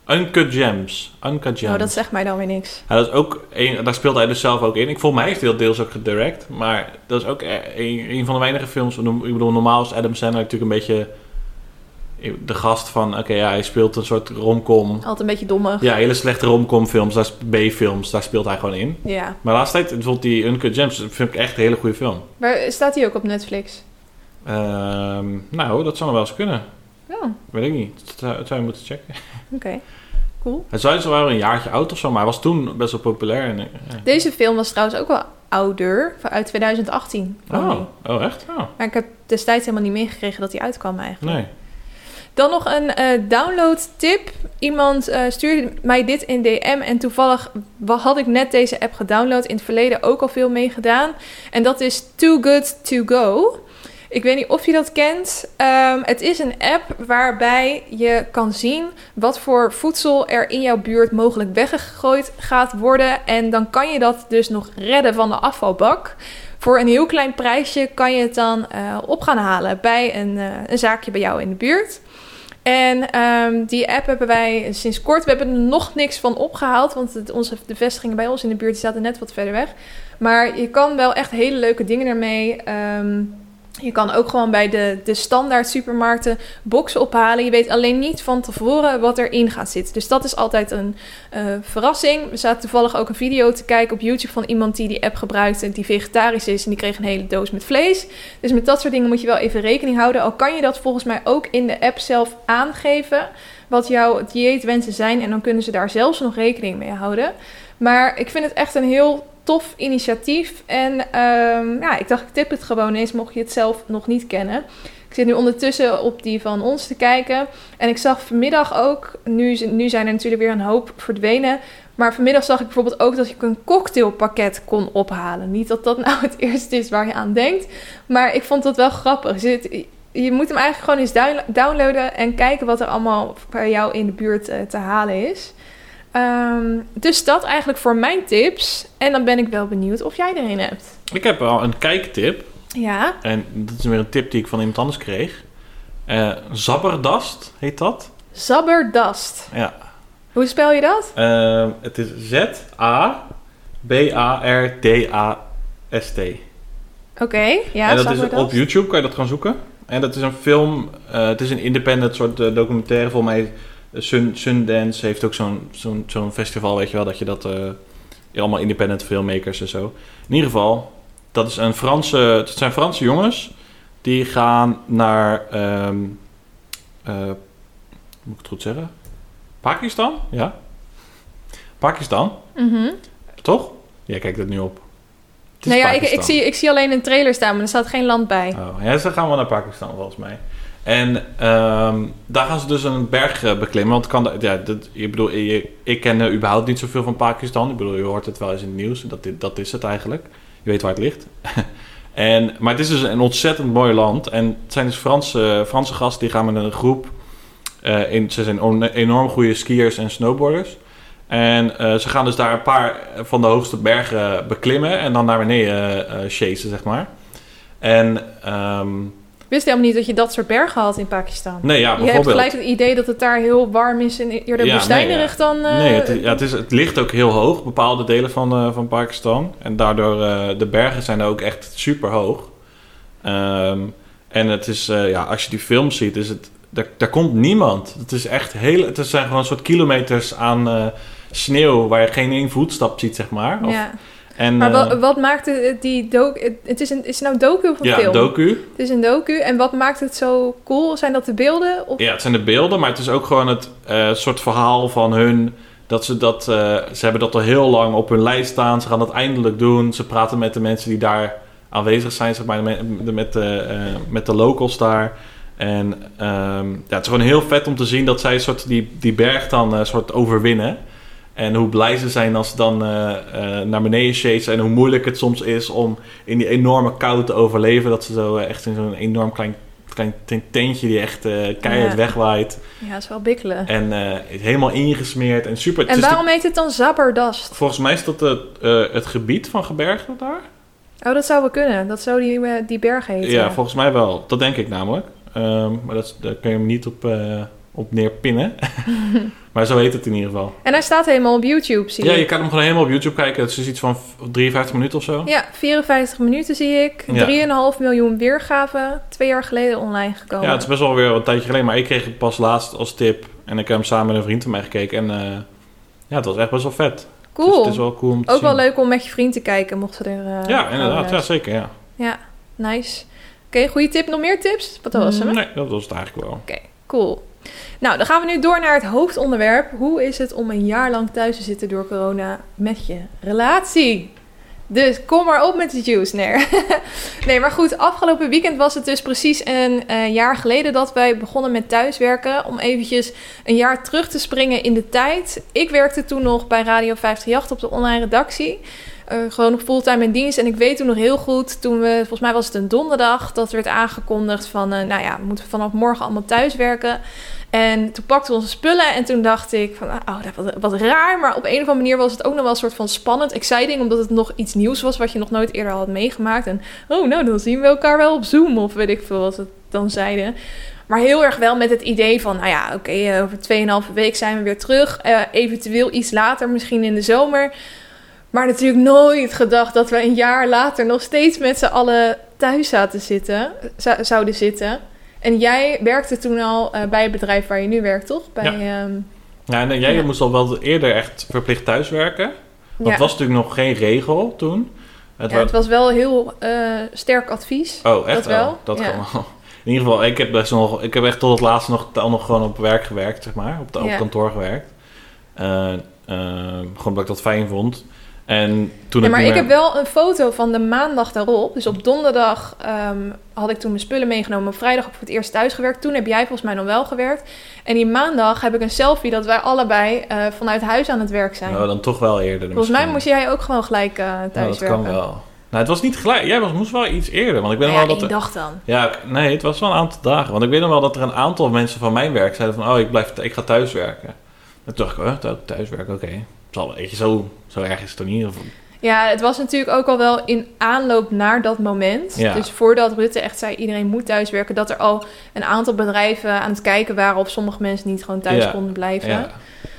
Uncut Gems. Uncut Gems.
Oh, dat zegt mij dan weer niks.
Ja, dat is ook een, daar speelt hij dus zelf ook in. Ik volgens mij heeft hij dat deels ook gedirect. Maar dat is ook e- een, een van de weinige films. Ik bedoel, normaal is Adam Sandler natuurlijk een beetje de gast van... Oké, ja, hij speelt een soort romcom.
Altijd een beetje dommig.
Ja, hele slechte romcom films. B-films. Daar speelt hij gewoon in.
Ja.
Maar laatst tijd, bijvoorbeeld die Uncut Gems, vind ik echt een hele goede film.
Waar staat die ook op Netflix?
Ehm, nou, dat zou nog wel eens kunnen.
Oh,
Weet ik niet. Dat zou, je moeten checken.
oké. Cool.
Het zou wel een jaartje oud of zo, maar hij was toen best wel populair. En, eh, ja.
Deze film was trouwens ook wel ouder, uit 2018. kwam die.
Oh, oh, echt? Oh,
Maar ik heb destijds helemaal niet meegekregen dat hij uitkwam eigenlijk.
nee.
Dan nog een eh download tip. Iemand eh, stuurde mij dit in DM en toevallig had ik net deze app gedownload. In het verleden ook al veel mee gedaan. En dat is Too Good To Go. Ik weet niet of je dat kent. Ehm, het is een app waarbij je kan zien wat voor voedsel er in jouw buurt mogelijk weggegooid gaat worden. En dan kan je dat dus nog redden van de afvalbak. Voor een heel klein prijsje kan je het dan eh, op gaan halen bij een, eh, een zaakje bij jou in de buurt. En ehm, die app hebben wij sinds kort. We hebben er nog niks van opgehaald. Want het, onze, de vestigingen bij ons in de buurt zaten net wat verder weg. Maar je kan wel echt hele leuke dingen ermee. Ehm, je kan ook gewoon bij de, de standaard supermarkten boxen ophalen. Je weet alleen niet van tevoren wat erin gaat zitten. Dus dat is altijd een eh, verrassing. We zaten toevallig ook een video te kijken op YouTube van iemand die die app gebruikte. Die vegetarisch is en die kreeg een hele doos met vlees. Dus met dat soort dingen moet je wel even rekening houden. Al kan je dat volgens mij ook in de app zelf aangeven. Wat jouw dieetwensen zijn. En dan kunnen ze daar zelfs nog rekening mee houden. Maar ik vind het echt een heel tof initiatief. En ehm, ja, ik dacht, ik tip het gewoon eens, mocht je het zelf nog niet kennen. Ik zit nu ondertussen op die van ons te kijken. En ik zag vanmiddag ook, nu, nu zijn er natuurlijk weer een hoop verdwenen. Maar vanmiddag zag ik bijvoorbeeld ook dat ik een cocktailpakket kon ophalen. Niet dat dat nou het eerste is waar je aan denkt. Maar ik vond dat wel grappig. Je, moet hem eigenlijk gewoon eens down- downloaden en kijken wat er allemaal bij jou in de buurt eh, te halen is. Ehm, dus dat eigenlijk voor mijn tips. En dan ben ik wel benieuwd of jij er een hebt.
Ik heb wel een kijktip.
Ja,
En dat is weer een tip die ik van iemand anders kreeg. Eh Zabberdast heet dat.
Zabberdast.
Ja.
Hoe spel je dat?
Ehm, het is Z-A-B-A-R-D-A-S-T.
Oké, ja,
en dat is op YouTube, kan je dat gaan zoeken. En dat is een film, eh, het is een independent soort eh, documentaire. Volgens mij, Sun, Sundance heeft ook zo'n zo'n zo'n festival, weet je wel, dat je dat... eh, allemaal independent filmmakers en zo. In ieder geval, dat is een Franse... Het zijn Franse jongens, die gaan naar... eh, moet ik het goed zeggen? Pakistan? Ja. Pakistan,
Mhm.
toch? Jij kijkt het nu op. Het
Nou ja, ik, ik, zie, ik zie alleen een trailer staan, maar er staat geen land bij.
Oh, ja, ze gaan wel naar Pakistan volgens mij. En ehm, daar gaan ze dus een berg eh, beklimmen. Want kan, ja, dat, ik bedoel, ik, ken eh, überhaupt niet zoveel van Pakistan. Ik bedoel, je hoort het wel eens in het nieuws. Dat, dat is het eigenlijk. Je weet waar het ligt. en, maar het is dus een ontzettend mooi land. En het zijn dus Franse, Franse gasten die gaan met een groep. eh, in, ze zijn enorm goede skiers en snowboarders. En ze gaan dus daar een paar van de hoogste bergen beklimmen. En dan naar beneden chasen, zeg maar. En ehm,
wist helemaal niet dat je dat soort bergen had in Pakistan.
nee, ja,
je hebt
bijvoorbeeld.
gelijk het idee dat het daar heel warm is en eerder
Ja,
woestijnerig dan... eh,
Nee, het, ja, het, is, het ligt ook heel hoog, bepaalde delen van, eh, van Pakistan. En daardoor, eh de bergen zijn ook echt super hoog. Ehm, en het is, eh, ja, als je die film ziet, is het, daar, daar komt niemand. Het is echt heel, het zijn gewoon een soort kilometers aan eh, sneeuw waar je geen één voetstap ziet, zeg maar. Of-
ja.
En,
Maar
eh,
wat, wat maakt het, die docu... Het is, een, is het nou docu of een
ja,
film?
docu.
Het is een docu. En wat maakt het zo cool? Zijn dat de beelden? Of...
Ja, het zijn de beelden, maar het is ook gewoon het eh, soort verhaal van hun. Dat ze dat, eh, ze hebben dat al heel lang op hun lijst staan. Ze gaan dat eindelijk doen. Ze praten met de mensen die daar aanwezig zijn, zeg maar, met, de, eh, met de locals daar. En ehm, ja, het is gewoon heel vet om te zien dat zij soort die, die berg dan eh, soort overwinnen. En hoe blij ze zijn als ze dan eh, eh, naar beneden chasen. En hoe moeilijk het soms is om in die enorme kou te overleven. Dat ze zo eh, echt in zo'n enorm klein, klein tentje die echt keihard
Ja.
wegwaait.
Ja, dat is wel bikkelen.
En helemaal ingesmeerd en super.
En waarom heet het dan Zabberdast?
de- volgens mij is dat het, het gebied van gebergte daar.
Oh, dat zou wel kunnen. Dat zou die, die berg heten.
Ja, volgens mij wel. Dat denk ik namelijk. Ehm, maar dat, daar kun je hem niet op, op neerpinnen. maar zo heet het in ieder geval.
En hij staat helemaal op YouTube, zie
Ja,
ik.
je kan hem gewoon helemaal op YouTube kijken. Het is iets van 53 minuten of zo.
Ja, 54 minuten zie ik.
Ja.
3,5 miljoen weergaven. Twee jaar geleden online gekomen.
Ja, het is best wel weer een tijdje geleden. Maar ik kreeg het pas laatst als tip. En ik heb hem samen met een vriend van mij gekeken. En eh, ja, het was echt best wel vet.
cool.
Dus het is wel cool om te
Ook
zien.
wel leuk om met je vriend te kijken, mocht ze er... eh,
Ja, inderdaad. Ja, zeker. Ja.
Ja, nice. Oké, goede tip. Nog meer tips? Wat was hem?
Nee, dat was het eigenlijk wel.
Cool. Nou, dan gaan we nu door naar het hoofdonderwerp. Hoe is het om een jaar lang thuis te zitten door corona met je relatie? Dus kom maar op met de juice, nee. nee, maar goed, afgelopen weekend was het dus precies een eh, jaar geleden dat wij begonnen met thuiswerken. Om eventjes een jaar terug te springen in de tijd. Ik werkte toen nog bij Radio 538 op de online redactie. Eh, gewoon nog fulltime in dienst. En ik weet toen nog heel goed, toen we, volgens mij was het een donderdag, dat werd aangekondigd van, eh, nou ja, we moeten vanaf morgen allemaal thuiswerken. En toen pakten we onze spullen en toen dacht ik van, oh, dat wat, wat raar. Maar op een of andere manier was het ook nog wel een soort van spannend, exciting, omdat het nog iets nieuws was wat je nog nooit eerder had meegemaakt. En, oh, nou, dan zien we elkaar wel op Zoom of weet ik veel wat we dan zeiden. Maar heel erg wel met het idee van, nou ja, oké, eh, over 2,5 week zijn we weer terug. Eventueel iets later, misschien in de zomer. Maar natuurlijk nooit gedacht dat we een jaar later nog steeds met z'n allen thuis zaten zitten, zou- zouden zitten. En jij werkte toen al eh, bij het bedrijf waar je nu werkt, toch? Bij,
Ja.
ehm,
Ja, en jij
Ja.
moest al wel eerder echt verplicht thuiswerken.
Ja.
het was natuurlijk nog geen regel toen. Het
Ja,
wa-
het was wel heel eh, sterk advies.
Oh, echt
dat wel?
Oh, dat kan wel. In ieder geval, ik heb best nog, ik heb echt tot het laatste nog, nog gewoon op werk gewerkt, zeg maar. Op, de, op kantoor gewerkt. Eh, eh, gewoon omdat ik dat fijn vond. En toen
Ja,
ik
maar ik
meer-
heb wel een foto van de maandag daarop. Dus op donderdag ehm, had ik toen mijn spullen meegenomen. Op vrijdag heb ik voor het eerst thuis gewerkt. Toen heb jij volgens mij nog wel gewerkt. En die maandag heb ik een selfie dat wij allebei eh, vanuit huis aan het werk zijn.
Nou, dan toch wel eerder.
volgens mij moest jij ook gewoon gelijk eh
Nou,
thuis
dat kan wel. Nou, het was niet gelijk. Jij was, moest wel iets eerder. Want ik weet
Nou
nog
ja,
wel dat...
één
er-
dag dan.
Ja, nee, het was wel een aantal dagen. Want ik weet nog wel dat er een aantal mensen van mijn werk zeiden van... Oh, ik, blijf, ik ga thuiswerken. En toen dacht ik, oh, thu- thuiswerken, oké. Zal wel, weet je, zo, zo erg is het toch niet? Of-
Ja, het was natuurlijk ook al wel in aanloop naar dat moment.
Ja.
Dus voordat Rutte echt zei iedereen moet thuiswerken, dat er al een aantal bedrijven aan het kijken waren of sommige mensen niet gewoon thuis
Ja.
konden blijven.
Ja.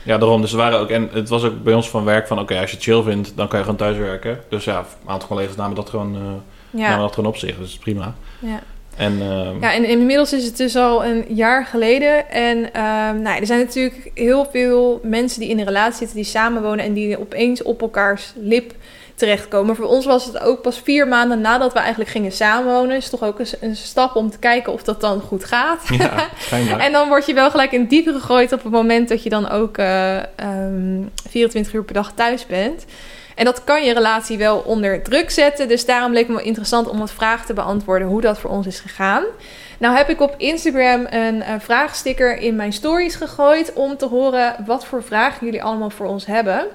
ja, daarom. Dus er waren ook... En het was ook bij ons van werk van... Oké, als je chill vindt, dan kan je gewoon thuiswerken. Dus ja, een aantal collega's namen dat gewoon, eh, namen dat gewoon op zich. Dus prima.
ja.
En ehm,
ja, en inmiddels is het dus al een jaar geleden. En ehm, nou, er zijn natuurlijk heel veel mensen die in een relatie zitten, die samenwonen en die opeens op elkaars lip terechtkomen. Voor ons was het ook pas vier maanden nadat we eigenlijk gingen samenwonen. Is toch ook een, een stap om te kijken of dat dan goed gaat.
ja.
En dan word je wel gelijk in diepe gegooid op het moment dat je dan ook eh, ehm, 24 uur per dag thuis bent. En dat kan je relatie wel onder druk zetten. Dus daarom leek me wel interessant om wat vragen te beantwoorden hoe dat voor ons is gegaan. Nou heb ik op Instagram een eh, vraagsticker in mijn stories gegooid om te horen wat voor vragen jullie allemaal voor ons hebben.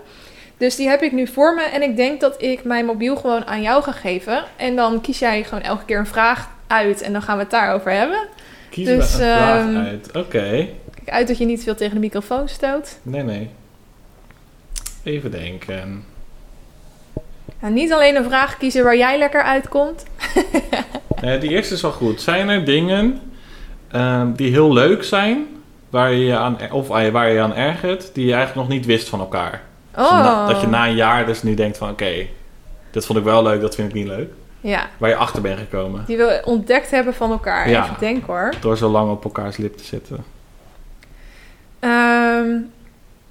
Dus die heb ik nu voor me en ik denk dat ik mijn mobiel gewoon aan jou ga geven. En dan kies jij gewoon elke keer een vraag uit en dan gaan we het daarover hebben.
Kies
dus,
dus, een vraag
ehm,
uit. Oké.
Kijk uit dat je niet veel tegen de microfoon stoot.
Nee, nee. Even denken.
Nou, niet alleen een vraag kiezen waar jij lekker uitkomt.
Nee, die eerste is wel goed. Zijn er dingen ehm, die heel leuk zijn, waar je je aan, of ah, waar je aan ergert, die je eigenlijk nog niet wist van elkaar? Dus
Oh.
na- dat je na een jaar dus nu denkt van, oké, dit vond ik wel leuk, dat vind ik niet leuk.
Ja,
Waar je achter bent gekomen.
die we ontdekt hebben van elkaar.
Ja.
Even denken hoor.
Door zo lang op elkaars lip te zitten.
Ehm,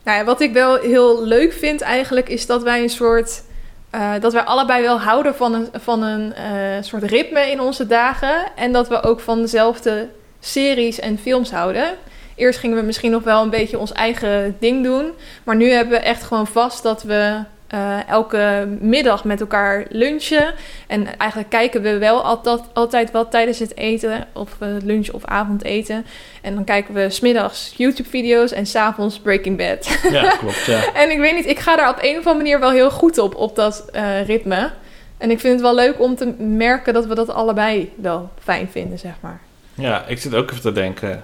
nou ja, wat ik wel heel leuk vind eigenlijk is dat wij een soort... eh, dat wij allebei wel houden van een, van een eh, soort ritme in onze dagen. En dat we ook van dezelfde series en films houden. Eerst gingen we misschien nog wel een beetje ons eigen ding doen. Maar nu hebben we echt gewoon vast dat we eh, elke middag met elkaar lunchen. En eigenlijk kijken we wel altijd, altijd wat tijdens het eten. Of eh, lunch of avondeten. En dan kijken we smiddags YouTube-video's en s'avonds Breaking Bad.
Ja, klopt, ja.
en ik weet niet, ik ga daar op een of andere manier wel heel goed op, op dat eh, ritme. En ik vind het wel leuk om te merken dat we dat allebei wel fijn vinden, zeg maar.
Ja, ik zit ook even te denken.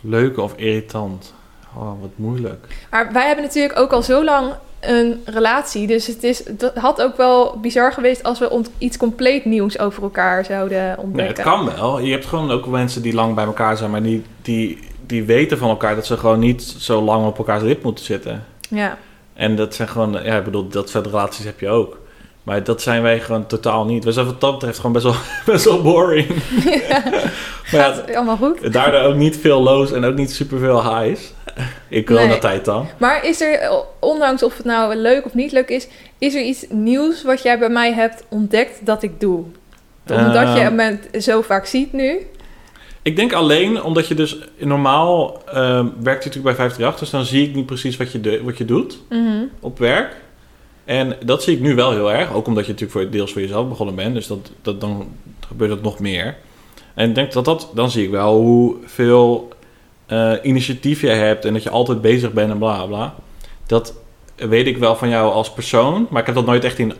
Leuk of irritant? Oh, wat moeilijk.
Maar wij hebben natuurlijk ook al zo lang een relatie. Dus het is, dat had ook wel bizar geweest als we iets compleet nieuws over elkaar zouden
Nee,
ontdekken.
het kan wel. Je hebt gewoon ook mensen die lang bij elkaar zijn, maar die, die die weten van elkaar dat ze gewoon niet zo lang op elkaars lip moeten zitten.
Ja.
En dat zijn gewoon, ja, ik bedoel, dat soort relaties heb je ook. Maar dat zijn wij gewoon totaal niet. We zijn wat dat betreft gewoon best wel, best wel boring. maar ja,
allemaal goed?
daardoor ook niet veel lows en ook niet superveel highs. In coronatijd dan.
Maar is er, ondanks of het nou leuk of niet leuk is, is er iets nieuws wat jij bij mij hebt ontdekt dat ik doe? Omdat je
Ehm,
me zo vaak ziet nu.
Ik denk alleen omdat je dus normaal ehm, werkt je natuurlijk bij 538, dus dan zie ik niet precies wat je, de, wat je doet
Mhm.
op werk. En dat zie ik nu wel heel erg, ook omdat je natuurlijk voor, deels voor jezelf begonnen bent, dus dat, dat, dan gebeurt dat nog meer. En ik denk dat dat, dan zie ik wel hoeveel eh initiatief jij hebt en dat je altijd bezig bent en bla bla. Dat weet ik wel van jou als persoon, maar ik heb dat nooit echt in,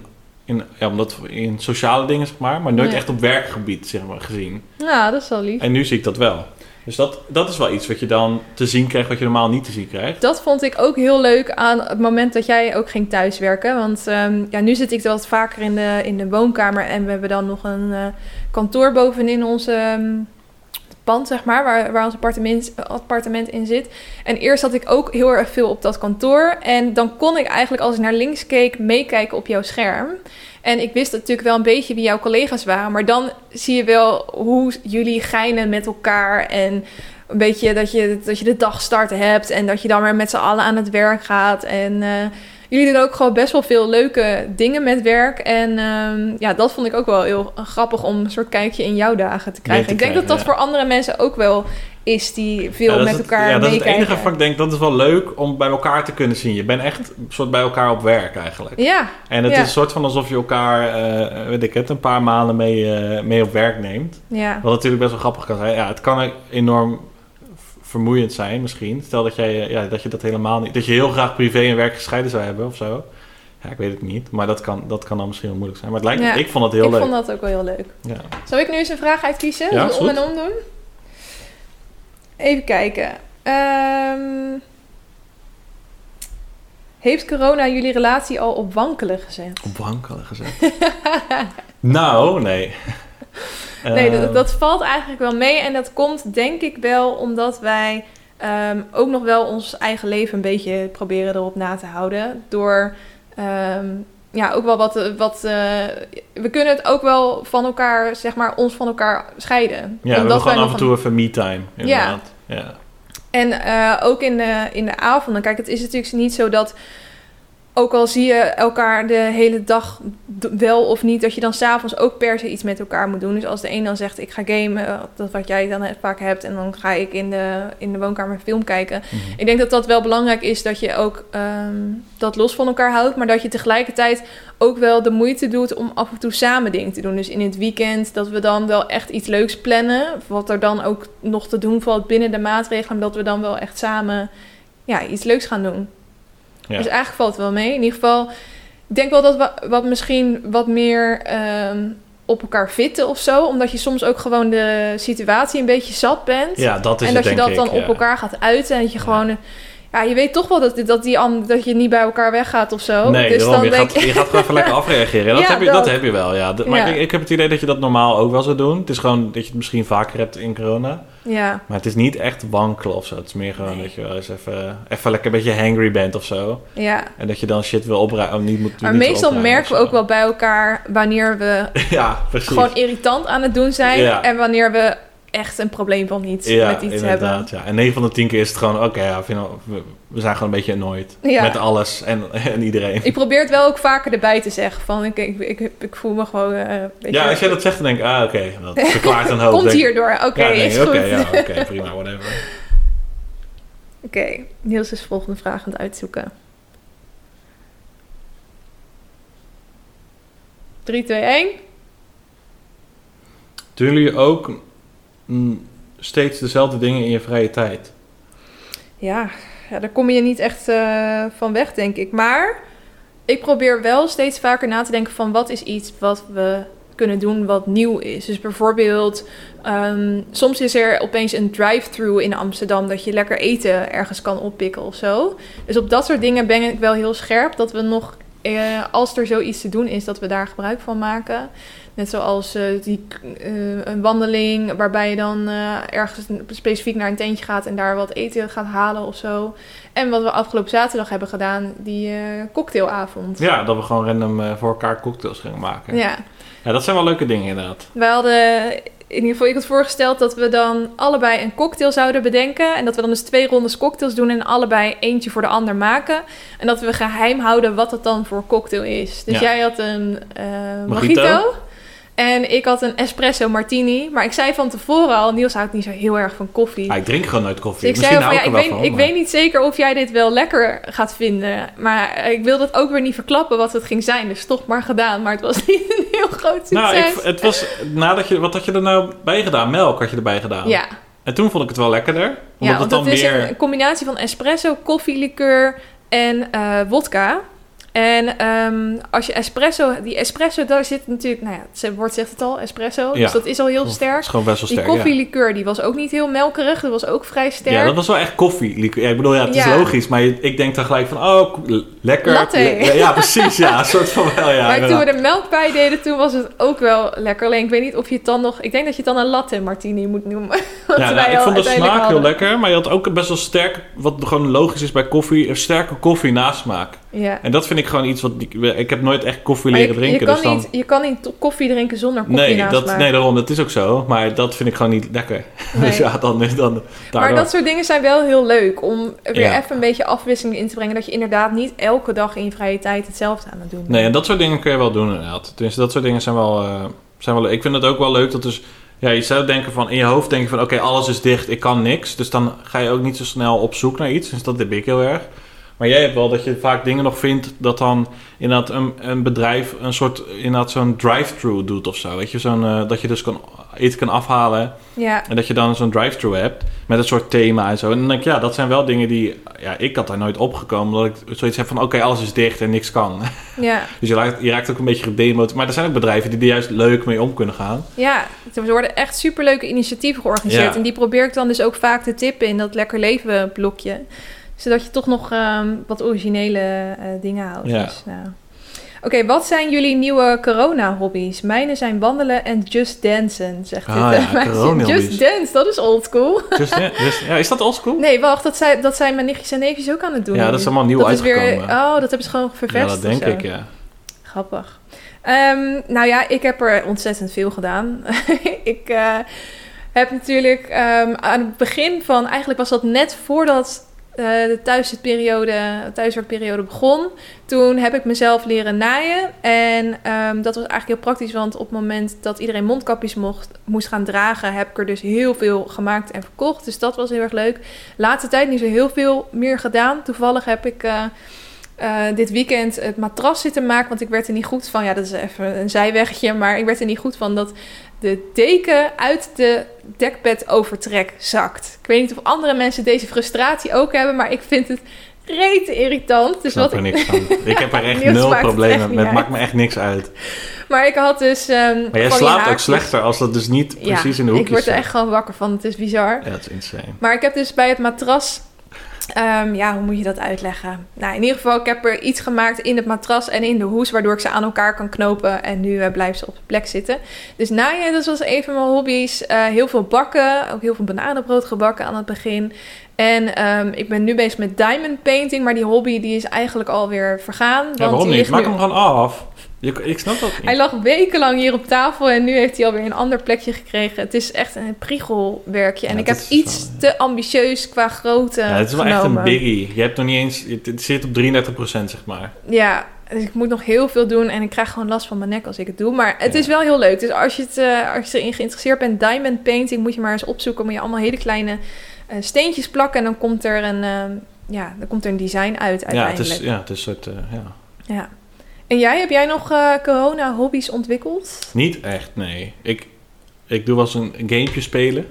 in, ja, omdat, in sociale dingen, zeg maar, maar nooit
Nee.
echt op werkgebied zeg maar, gezien.
Nou, dat is wel lief.
En nu zie ik dat wel. Dus dat, dat is wel iets wat je dan te zien krijgt, wat je normaal niet te zien krijgt.
Dat vond ik ook heel leuk aan het moment dat jij ook ging thuiswerken. Want ehm, ja, nu zit ik wat vaker in de, in de woonkamer. En we hebben dan nog een eh, kantoor bovenin onze ehm, zeg maar. Waar, waar ons appartement, appartement in zit. En eerst zat ik ook heel erg veel op dat kantoor. En dan kon ik eigenlijk als ik naar links keek meekijken op jouw scherm. En ik wist natuurlijk wel een beetje wie jouw collega's waren. Maar dan zie je wel hoe jullie geinen met elkaar. En een beetje dat je, dat je de dagstart hebt. En dat je dan weer met z'n allen aan het werk gaat. En eh, jullie doen ook gewoon best wel veel leuke dingen met werk. En ehm, ja, dat vond ik ook wel heel grappig om een soort kijkje in jouw dagen te krijgen.
te
ik denk dat
krijgen,
dat
ja.
voor andere mensen ook wel is die veel
Ja,
met
het-
elkaar
Ja, dat is het
meekijken.
enige ik denk, dat is wel leuk om bij elkaar te kunnen zien. Je bent echt een soort bij elkaar op werk eigenlijk.
Ja,
En het
Ja.
is een soort van alsof je elkaar, eh, weet ik het, een paar maanden mee, eh, mee op werk neemt.
ja.
Wat natuurlijk best wel grappig kan zijn. Ja, het kan enorm vermoeiend zijn misschien. Stel dat, jij, eh, ja, dat je dat helemaal niet... Dat je heel graag privé en werk gescheiden zou hebben of zo. Ja, ik weet het niet. Maar dat kan, dat kan dan misschien wel moeilijk zijn. Maar het lijkt,
Ja.
ik vond het heel
ik
leuk.
vond dat ook wel heel leuk.
Ja.
Zal ik nu eens een vraag uitkiezen?
Ja,
om en om doen? Even kijken. Ehm, heeft corona jullie relatie al op wankelen gezet?
Op wankelen gezet. nou, nee.
Nee, dat,
Ehm,
dat valt eigenlijk wel mee. En dat komt denk ik wel omdat wij ehm, ook nog wel ons eigen leven een beetje proberen erop na te houden. Door ehm, ja, ook wel wat. wat eh, we kunnen het ook wel van elkaar, zeg maar, ons van elkaar scheiden.
Ja, we
Omdat wij
gewoon af en
een-
toe even me-time, inderdaad. Ja.
En eh, ook in de, in de avonden. Kijk, het is natuurlijk niet zo dat. Ook al zie je elkaar de hele dag wel of niet, dat je dan s'avonds ook per se iets met elkaar moet doen. Dus als de een dan zegt: Ik ga gamen, eh, dat wat jij dan vaak hebt, en dan ga ik in de, in de woonkamer een film kijken.
Mhm.
Ik denk dat dat wel belangrijk is dat je ook ehm, dat los van elkaar houdt, maar dat je tegelijkertijd ook wel de moeite doet om af en toe samen dingen te doen. Dus in het weekend dat we dan wel echt iets leuks plannen, wat er dan ook nog te doen valt binnen de maatregelen, dat we dan wel echt samen ja, iets leuks gaan doen.
Ja.
Dus eigenlijk valt het wel mee. In ieder geval, ik denk wel dat we wat misschien wat meer ehm, op elkaar fitten of zo, omdat je soms ook gewoon de situatie een beetje zat bent
ja, dat is
en
het,
dat je dat dan op elkaar gaat uiten. En dat je gewoon... Ja, je weet toch wel dat, dat, die, dat je niet bij elkaar weggaat of zo.
Nee,
dus
daarom,
dan
je,
denk
gaat,
je...
gaat gewoon even lekker afreageren. Dat,
Ja,
heb je, dat
dat.
heb je wel, ja. Maar
Ja.
ik, ik heb het idee dat je dat normaal ook wel zou doen. Het is gewoon dat je het misschien vaker hebt in corona.
Ja,
Maar het is niet echt wankelen of zo. Het is meer gewoon
Nee.
dat je wel eens even, even lekker een beetje hangry bent of zo.
ja.
En dat je dan shit wil opruimen. Niet moet,
Maar
niet
meestal merken we ook wel bij elkaar wanneer we
ja,
gewoon irritant aan het doen zijn. En wanneer we echt een probleem van iets
ja,
met iets hebben.
inderdaad. Ja. En 9 van de 10 keer is het gewoon, oké, ja, we, zijn gewoon een beetje annoyed.
Ja.
Met alles en, en iedereen.
Ik probeer het wel ook vaker erbij te zeggen. Van, ik, ik, ik, ik voel me gewoon... eh,
ja, als jij dat zegt, dan denk ik, ah, oké, dat verklaart een hoop.
Komt
Denk-
hierdoor. Oké,
ja, denk
is goed.
Oké, ja, oké, prima, whatever.
Oké, Niels is de volgende vraag aan het uitzoeken. 3, 2, 1.
Doen jullie ook steeds dezelfde dingen in je vrije tijd?
Ja, ja, daar kom je niet echt eh, van weg, denk ik. Maar ik probeer wel steeds vaker na te denken van wat is iets wat we kunnen doen wat nieuw is. Dus bijvoorbeeld, ehm, soms is er opeens een drive-thru in Amsterdam dat je lekker eten ergens kan oppikken of zo. Dus op dat soort dingen ben ik wel heel scherp dat we nog, eh, als er zoiets te doen is, dat we daar gebruik van maken. Net zoals eh, die, eh, een wandeling waarbij je dan eh, ergens specifiek naar een tentje gaat en daar wat eten gaat halen of zo. En wat we afgelopen zaterdag hebben gedaan, die cocktailavond.
Ja, dat we gewoon random voor elkaar cocktails gingen maken. Ja.
Ja,
dat zijn wel leuke dingen inderdaad.
wij hadden in ieder geval ik had voorgesteld dat we dan allebei een cocktail zouden bedenken. En dat we dan dus twee rondes cocktails doen en allebei eentje voor de ander maken. En dat we geheim houden wat het dan voor cocktail is. Dus
Ja.
jij had een eh
Mojito.
En ik had een espresso martini. Maar ik zei van tevoren al, Niels houdt niet zo heel erg van koffie.
Ah, ik drink gewoon nooit
Dus
koffie.
ik zei
Misschien
al van, ja,
ik
weet,
van.
ik
maar-
weet niet zeker of jij dit wel lekker gaat vinden. Maar ik wil dat ook weer niet verklappen wat het ging zijn. Dus toch maar gedaan. Maar het was niet een heel groot
Nou,
succes.
ik, het was nadat je, wat had je er nou bij gedaan? Melk had je erbij gedaan.
ja,
En toen vond ik het wel lekkerder. Omdat
ja
het
want
dan
het is een combinatie van espresso, koffielikeur en eh wodka. En ehm, als je espresso... Die espresso, daar zit natuurlijk... Nou ja, het woord zegt het al, espresso.
Ja.
Dus dat is al heel sterk.
is gewoon best wel
Die
sterk, ja.
koffielikeur, die was ook niet heel melkerig. Dat was ook vrij sterk.
Ja, dat was wel echt koffie. Ja, ik bedoel, ja, het is
Ja.
logisch. Maar ik denk dan gelijk van, oh, lekker.
Latte.
Ja, ja, precies. Ja, een soort van wel, ja.
maar toen we er melk bij deden, toen was het ook wel lekker. Alleen ik weet niet of je het dan nog... Ik denk dat je het dan een latte martini moet noemen.
Ja, nou, ik vond de smaak heel lekker. Maar je had ook best wel sterk, wat gewoon logisch is bij koffie, een sterke koffie nasmaak.
Ja.
En dat vind ik gewoon iets wat... Ik, ik heb nooit echt koffie leren
je,
drinken.
je, kan
dus dan...
niet, je kan niet koffie drinken zonder koffie
Nee,
naast
dat,
maken.
nee, daarom, dat is ook zo. Maar dat vind ik gewoon niet lekker.
Nee.
dus ja, dan, dan
Maar dat soort dingen zijn wel heel leuk om weer
Ja.
even een beetje afwisseling in te brengen. Dat je inderdaad niet elke dag in je vrije tijd hetzelfde aan het doen bent.
Nee, en dat soort dingen kun je wel doen inderdaad. Tenminste, dat soort dingen zijn wel, eh, zijn wel leuk. Ik vind het ook wel leuk dat dus... Ja, je zou denken van... In je hoofd denk je van... Oké, alles is dicht. Ik kan niks. Dus dan ga je ook niet zo snel op zoek naar iets. Dus dat heb ik heel erg. Maar jij hebt wel dat je vaak dingen nog vindt... Dat dan inderdaad een, een bedrijf... Een soort... Inderdaad zo'n drive-thru doet of zo. Weet je? Zo'n, eh, dat je dus kan, eten kan afhalen.
Ja,
En dat je dan zo'n drive-thru hebt. Met een soort thema en zo. En dan denk ik... Ja, dat zijn wel dingen die... Ja, ik had daar nooit opgekomen. Dat ik zoiets heb van... Oké, alles is dicht en niks kan.
ja,
Dus je raakt, je raakt ook een beetje gedemotiveerd. Maar er zijn ook bedrijven die er juist leuk mee om kunnen gaan.
ja. Er worden echt superleuke initiatieven georganiseerd.
Ja.
En die probeer ik dan dus ook vaak te tippen in dat lekker leven blokje. Zodat je toch nog ehm, wat originele eh, dingen houdt.
Ja.
Dus, nou. Oké, wat zijn jullie nieuwe corona-hobby's? Mijne zijn wandelen en just dansen, zegt
Ah
dit.
ja.
Just dance, dat is old school.
Ja, dus, ja, is dat oldschool?
Nee, wacht, dat zijn, dat zijn mijn nichtjes en neefjes ook aan het doen.
Ja, dat is allemaal nieuw
dat is weer,
uitgekomen.
Oh, dat hebben ze gewoon
Ja,
vervest
dat denk ik, ja.
Grappig. Ehm, nou ja, ik heb er ontzettend veel gedaan. ik eh, heb natuurlijk ehm, aan het begin van... Eigenlijk was dat net voordat de thuisperiode, thuiswerkperiode begon. Toen heb ik mezelf leren naaien. En ehm, dat was eigenlijk heel praktisch. Want op het moment dat iedereen mondkapjes mocht, moest gaan dragen... heb ik er dus heel veel gemaakt en verkocht. Dus dat was heel erg leuk. Laatste tijd niet zo heel veel meer gedaan. Toevallig heb ik... eh, eh, dit weekend het matras zitten maken. Want ik werd er niet goed van. Ja, dat is even een zijweggetje. Maar ik werd er niet goed van dat de deken uit de dekbed overtrek zakt. Ik weet niet of andere mensen deze frustratie ook hebben. Maar ik vind het rete irritant.
Ik
Dus
snap
wat
er
ik,
niks van. Ik heb er echt nul
het
problemen met. Het maakt me echt niks uit.
maar ik had dus... ehm,
Maar jij slaapt ook slechter als dat dus niet precies
ja,
in de hoekjes
ik word er
zit.
echt gewoon wakker van. Het is bizar.
Ja, dat is insane.
Maar ik heb dus bij het matras. Ehm, ja, hoe moet je dat uitleggen? Nou, in ieder geval, ik heb er iets gemaakt in het matras en in de hoes, waardoor ik ze aan elkaar kan knopen. En nu eh, blijven ze op de plek zitten. Dus naaien, dat was een van mijn hobby's. Eh, heel veel bakken, ook heel veel bananenbrood gebakken aan het begin. En ehm, ik ben nu bezig met diamond painting, maar die hobby die is eigenlijk alweer vergaan.
Ja,
want
waarom niet? Maak
nu-
hem gewoon af. Je, ik snap dat niet.
hij lag wekenlang hier op tafel en nu heeft hij alweer een ander plekje gekregen. Het is echt een priegelwerkje. En
Ja,
ik heb iets te ambitieus qua grootte
ja, het is wel echt een biggie. Je hebt nog niet eens... Het, zit op 33% zeg maar.
Ja, dus ik moet nog heel veel doen en ik krijg gewoon last van mijn nek als ik het doe. Maar het
Ja.
is wel heel leuk. Dus als je, het, eh, als je erin geïnteresseerd bent, diamond painting, moet je maar eens opzoeken. Moet je allemaal hele kleine steentjes plakken en dan komt er een, eh, ja, dan komt er een design uit
Ja,
uiteindelijk.
het is, ja, het is een soort... eh, ja.
Ja. En jij, heb jij nog eh, corona-hobby's ontwikkeld?
Niet echt, nee. Ik, ik doe wel eens een gamepje spelen.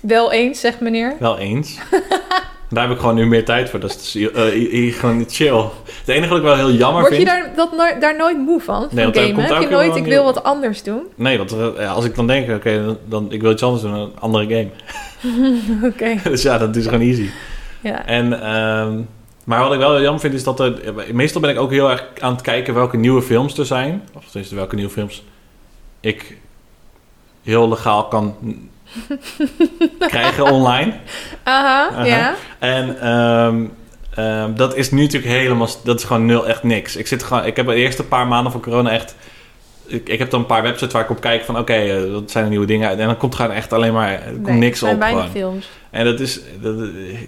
Wel eens, zegt meneer.
Wel eens. Daar heb ik gewoon nu meer tijd voor. Dat is dus, eh, gewoon chill. Het enige wat ik wel heel jammer
Word je
vind...
daar, dat no- daar nooit moe van, van
want er
gamen? Heb je nooit, ik wil wat anders doen?
Nee, want eh, ja, als ik dan denk, oké, dan, dan ik wil iets anders doen, een andere game.
Oké,
dus ja, dat is gewoon easy.
ja.
En, ehm, maar wat ik wel heel jammer vind, is dat er... Meestal ben ik ook heel erg aan het kijken welke nieuwe films er zijn. Of tenminste, welke nieuwe films ik heel legaal kan krijgen online.
Aha, ja.
En ehm, ehm, dat is nu natuurlijk helemaal... Dat is gewoon nul, echt niks. Ik, zit gewoon, ik heb de eerste paar maanden van corona echt... Ik, ik heb dan een paar websites waar ik op kijk van... Oké, eh, wat zijn er nieuwe dingen uit? En dan komt er gewoon echt alleen maar... Komt
Nee,
niks op gewoon.
films.
En dat is, dat,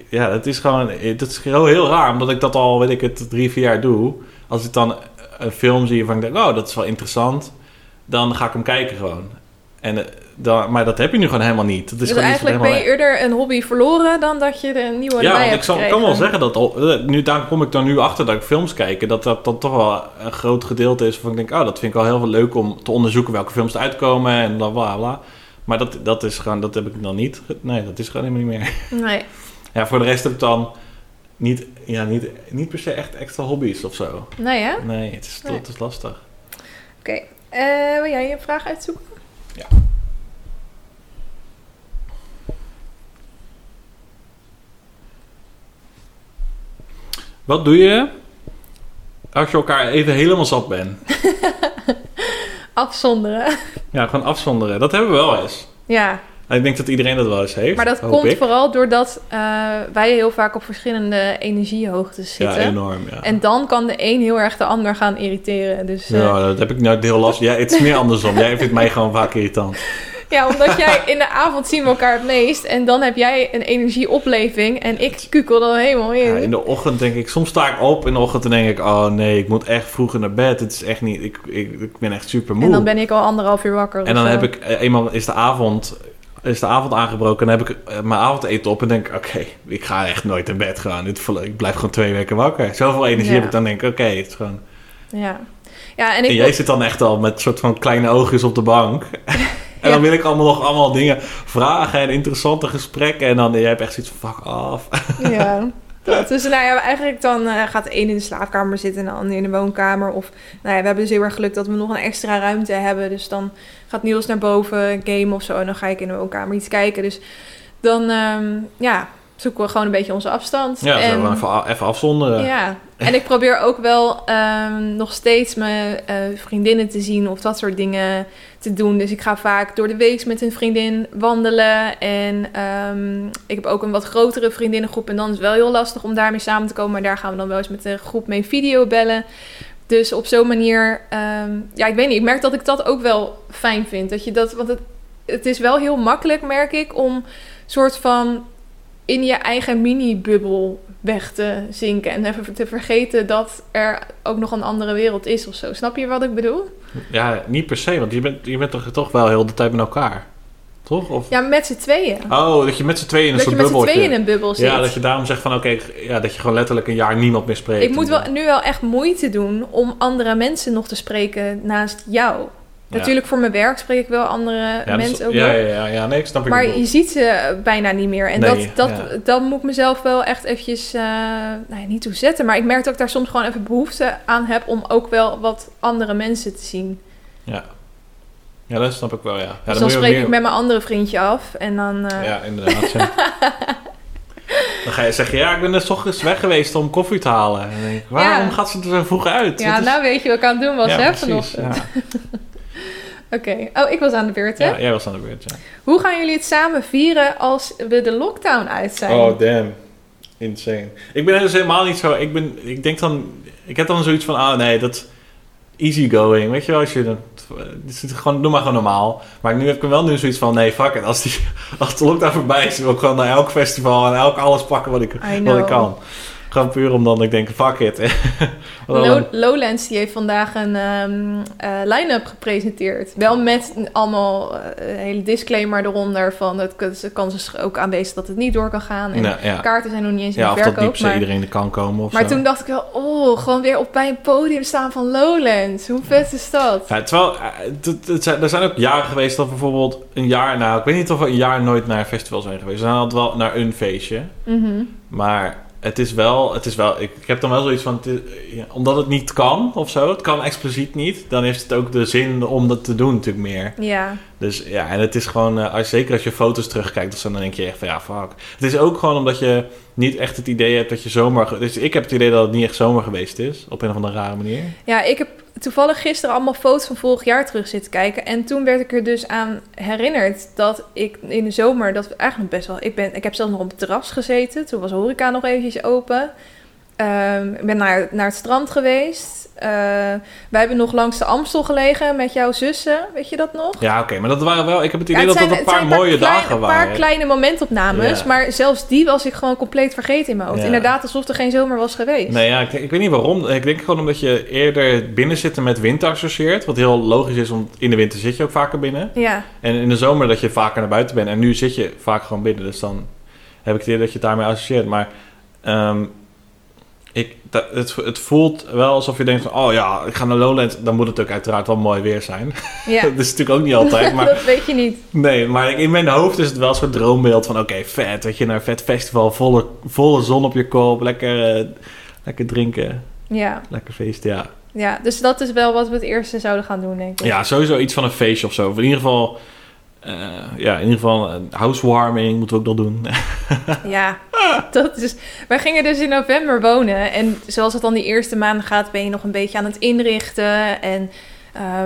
ja, dat is gewoon, dat is heel, heel raar, omdat ik dat al, weet ik het, drie, vier jaar doe. Als ik dan een film zie van ik denk, oh, dat is wel interessant, dan ga ik hem kijken gewoon. En, eh, dan, maar dat heb je nu gewoon helemaal niet. Dat is
Dus eigenlijk ben je eerder een hobby verloren dan dat je er een nieuwe
ja, want ik zal, kan wel zeggen dat, eh, nu, daar kom ik dan nu achter dat ik films kijk, dat dat dan toch wel een groot gedeelte is van ik denk, oh, dat vind ik wel heel veel leuk om te onderzoeken welke films er uitkomen en bla bla bla. Maar dat, dat is gewoon, dat heb ik dan niet. Nee, dat is gewoon helemaal niet meer.
Nee.
Ja, voor de rest heb ik dan niet, ja, niet, niet per se echt extra hobby's of zo.
Nee, hè?
Nee, het is,
Nee.
het is lastig.
Oké. Eh, wil jij je vraag uitzoeken?
Ja. Wat doe je als je elkaar even helemaal zat bent?
Afzonderen.
Ja, gewoon afzonderen. Dat hebben we wel eens.
ja,
Ik denk dat iedereen dat wel eens heeft.
maar dat komt
ik.
vooral doordat eh, wij heel vaak op verschillende energiehoogtes
Ja,
zitten.
enorm. Ja.
en dan kan de een heel erg de ander gaan irriteren. Dus eh,
ja, dat heb ik nou heel last. Ja, het is meer andersom. Jij vindt mij gewoon vaak irritant.
Ja, omdat jij in de avond zien we elkaar het meest. En dan heb jij een energieopleving. En ik kukel er helemaal in.
Ja, in de ochtend denk ik, soms sta ik op in de ochtend en denk ik, oh nee, ik moet echt vroeger naar bed. Het is echt niet, ik, ik, ik ben echt super moe.
en dan ben ik al anderhalf uur wakker.
En dan
zo.
heb ik, eh, eenmaal is de avond, is de avond aangebroken en dan heb ik eh, mijn avondeten op en denk ik, oké, ik ga echt nooit in bed gaan. Dit, ik blijf gewoon twee weken wakker. Zoveel energie
Ja.
heb ik dan denk ik, oké, het is gewoon...
Ja. Ja, en ik...
En jij zit dan echt al met soort van kleine oogjes op de bank. en dan wil ik allemaal nog allemaal dingen vragen en interessante gesprekken. En dan, jij hebt echt zoiets van, fuck off.
Ja. Dat. Dus nou ja, eigenlijk dan eh, gaat een in de slaapkamer zitten en de ander in de woonkamer. Of nou ja, we hebben dus heel erg geluk dat we nog een extra ruimte hebben. Dus dan gaat Niels naar boven game of zo. En dan ga ik in de woonkamer iets kijken. Dus dan ehm, ja, zoeken we gewoon een beetje onze afstand.
Ja,
en,
zo even, a- even afzonderen.
Ja, en ik probeer ook wel ehm, nog steeds mijn eh, vriendinnen te zien of dat soort dingen te doen. Dus ik ga vaak door de week met een vriendin wandelen. En ehm, ik heb ook een wat grotere vriendinnengroep. En dan is het wel heel lastig om daarmee samen te komen. Maar daar gaan we dan wel eens met de groep mee videobellen. Dus op zo'n manier, ehm, ja, ik weet niet. Ik merk dat ik dat ook wel fijn vind. Dat je dat, want het, het is wel heel makkelijk, merk ik, om soort van in je eigen mini-bubbel weg te zinken. En even te vergeten dat er ook nog een andere wereld is of zo. Snap je wat ik bedoel?
Ja, niet per se, want je bent, je bent toch, toch wel heel de tijd met elkaar. Toch? Of...
Ja, met z'n tweeën.
Oh, dat je met z'n tweeën in een
dat je
soort
met z'n tweeën in een bubbel zit.
Ja, dat je daarom zegt van oké, ja, dat je gewoon letterlijk een jaar niemand meer spreekt.
Ik moet wel, nu wel echt moeite doen om andere mensen nog te spreken naast jou. Natuurlijk voor mijn werk spreek ik wel andere mensen ook
ja, ja, ja, nee, ik snap
Maar
je
ziet ze bijna niet meer. En
Nee,
dat, dat, dat moet ik mezelf wel echt eventjes, eh, nou ja, niet toe zetten. Maar ik merk dat ik daar soms gewoon even behoefte aan heb om ook wel wat andere mensen te zien.
Ja. ja, dat snap ik wel, ja. ja
dus dan spreek
meer-
ik met mijn andere vriendje af. En dan, eh,
Ja, inderdaad. ja. dan ga je zeggen, ja, ik ben er 's ochtends weg geweest om koffie te halen. En dan denk ik, waarom
Ja.
gaat ze er zo vroeg uit?
ja,
is-
nou weet je wat ik aan het doen was, hè, vanochtend. Oké, oh, ik was aan de beurt, hè?
ja, jij was aan de beurt, ja.
Hoe gaan jullie het samen vieren als we de lockdown uit zijn?
Oh, damn. Insane. Ik ben dus helemaal niet zo... Ik, ben, ik denk dan... Ik heb dan zoiets van... Ah, nee, dat... Easygoing. Weet je wel, als je... is gewoon, doe maar gewoon normaal. Maar nu heb ik wel nu zoiets van... Nee, fuck it. Als, die, als de lockdown voorbij is... wil ik gewoon naar elk festival... en elk alles pakken wat ik, wat ik
know.
kan. Gewoon puur omdat ik denk... Fuck it.
Low- Lowlands die heeft vandaag een eh, line-up gepresenteerd. Wel met allemaal eh, een hele disclaimer eronder van het de kans is ook aanwezig dat het niet door kan gaan. En
Nou, ja.
kaarten zijn nog niet eens in
ja,
de
of dat
verkoop.
per se
Maar,
iedereen er kan komen of
maar
zo.
toen dacht ik wel, oh, gewoon weer op bij een podium staan van Lowlands. Hoe vet is dat?
Ja, terwijl, eh, er zijn ook jaren geweest dat bijvoorbeeld een jaar... Nou, ik weet niet of we een jaar nooit naar een festival zijn geweest. We zijn altijd wel naar een feestje.
Mhm.
Maar het is wel, het is wel ik, ik heb dan wel zoiets van, het is- ja, omdat het niet kan of zo, het kan expliciet niet, dan heeft het ook de zin om dat te doen natuurlijk meer.
Ja,
Dus ja, en het is gewoon, als, zeker als je foto's terugkijkt of zo, dan denk je echt van ja, fuck. Het is ook gewoon omdat je niet echt het idee hebt dat je zomer, ge- dus ik heb het idee dat het niet echt zomer geweest is, op een of andere rare manier.
ja ik heb toevallig gisteren allemaal foto's van vorig jaar terug zitten kijken. En toen werd ik er dus aan herinnerd dat ik in de zomer, dat we eigenlijk best wel... Ik, ben, ik heb zelfs nog op het terras gezeten. Toen was horeca nog eventjes open. Ehm, ik ben naar, naar het strand geweest. Uh, wij hebben nog langs de Amstel gelegen met jouw zussen. Weet je dat nog?
Ja, oké. maar dat waren wel... Ik heb het idee dat dat een paar mooie dagen waren.
Een paar kleine momentopnames. Ja. Maar zelfs die was ik gewoon compleet vergeten in mijn hoofd. Inderdaad, alsof er geen zomer was geweest.
Nee, ja, ik, ik, weet niet waarom. Ik denk gewoon omdat je eerder binnen zitten met winter associeert. Wat heel logisch is, want in de winter zit je ook vaker binnen.
Ja.
En in de zomer dat je vaker naar buiten bent. En nu zit je vaak gewoon binnen. Dus dan heb ik het idee dat je het daarmee associeert. Maar... Um, ik, dat, het, het voelt wel alsof je denkt van... oh ja, ik ga naar Lowlands. Dan moet het ook uiteraard wel mooi weer zijn.
Ja.
dat is natuurlijk ook niet altijd. Maar,
dat weet je niet.
Nee, maar in mijn hoofd is het wel zo'n droombeeld van... oké, vet, weet je, naar een vet festival. Volle, volle zon op je kop. Lekker, uh, lekker drinken.
Ja.
Lekker feest, ja.
Ja, dus dat is wel wat we het eerste zouden gaan doen, denk ik.
Ja, sowieso iets van een feestje of zo. Of in ieder geval... Uh, ja, in ieder geval uh, housewarming moeten we ook nog doen.
ja, dat is... Wij gingen dus in november wonen. En zoals het dan die eerste maanden gaat, ben je nog een beetje aan het inrichten. En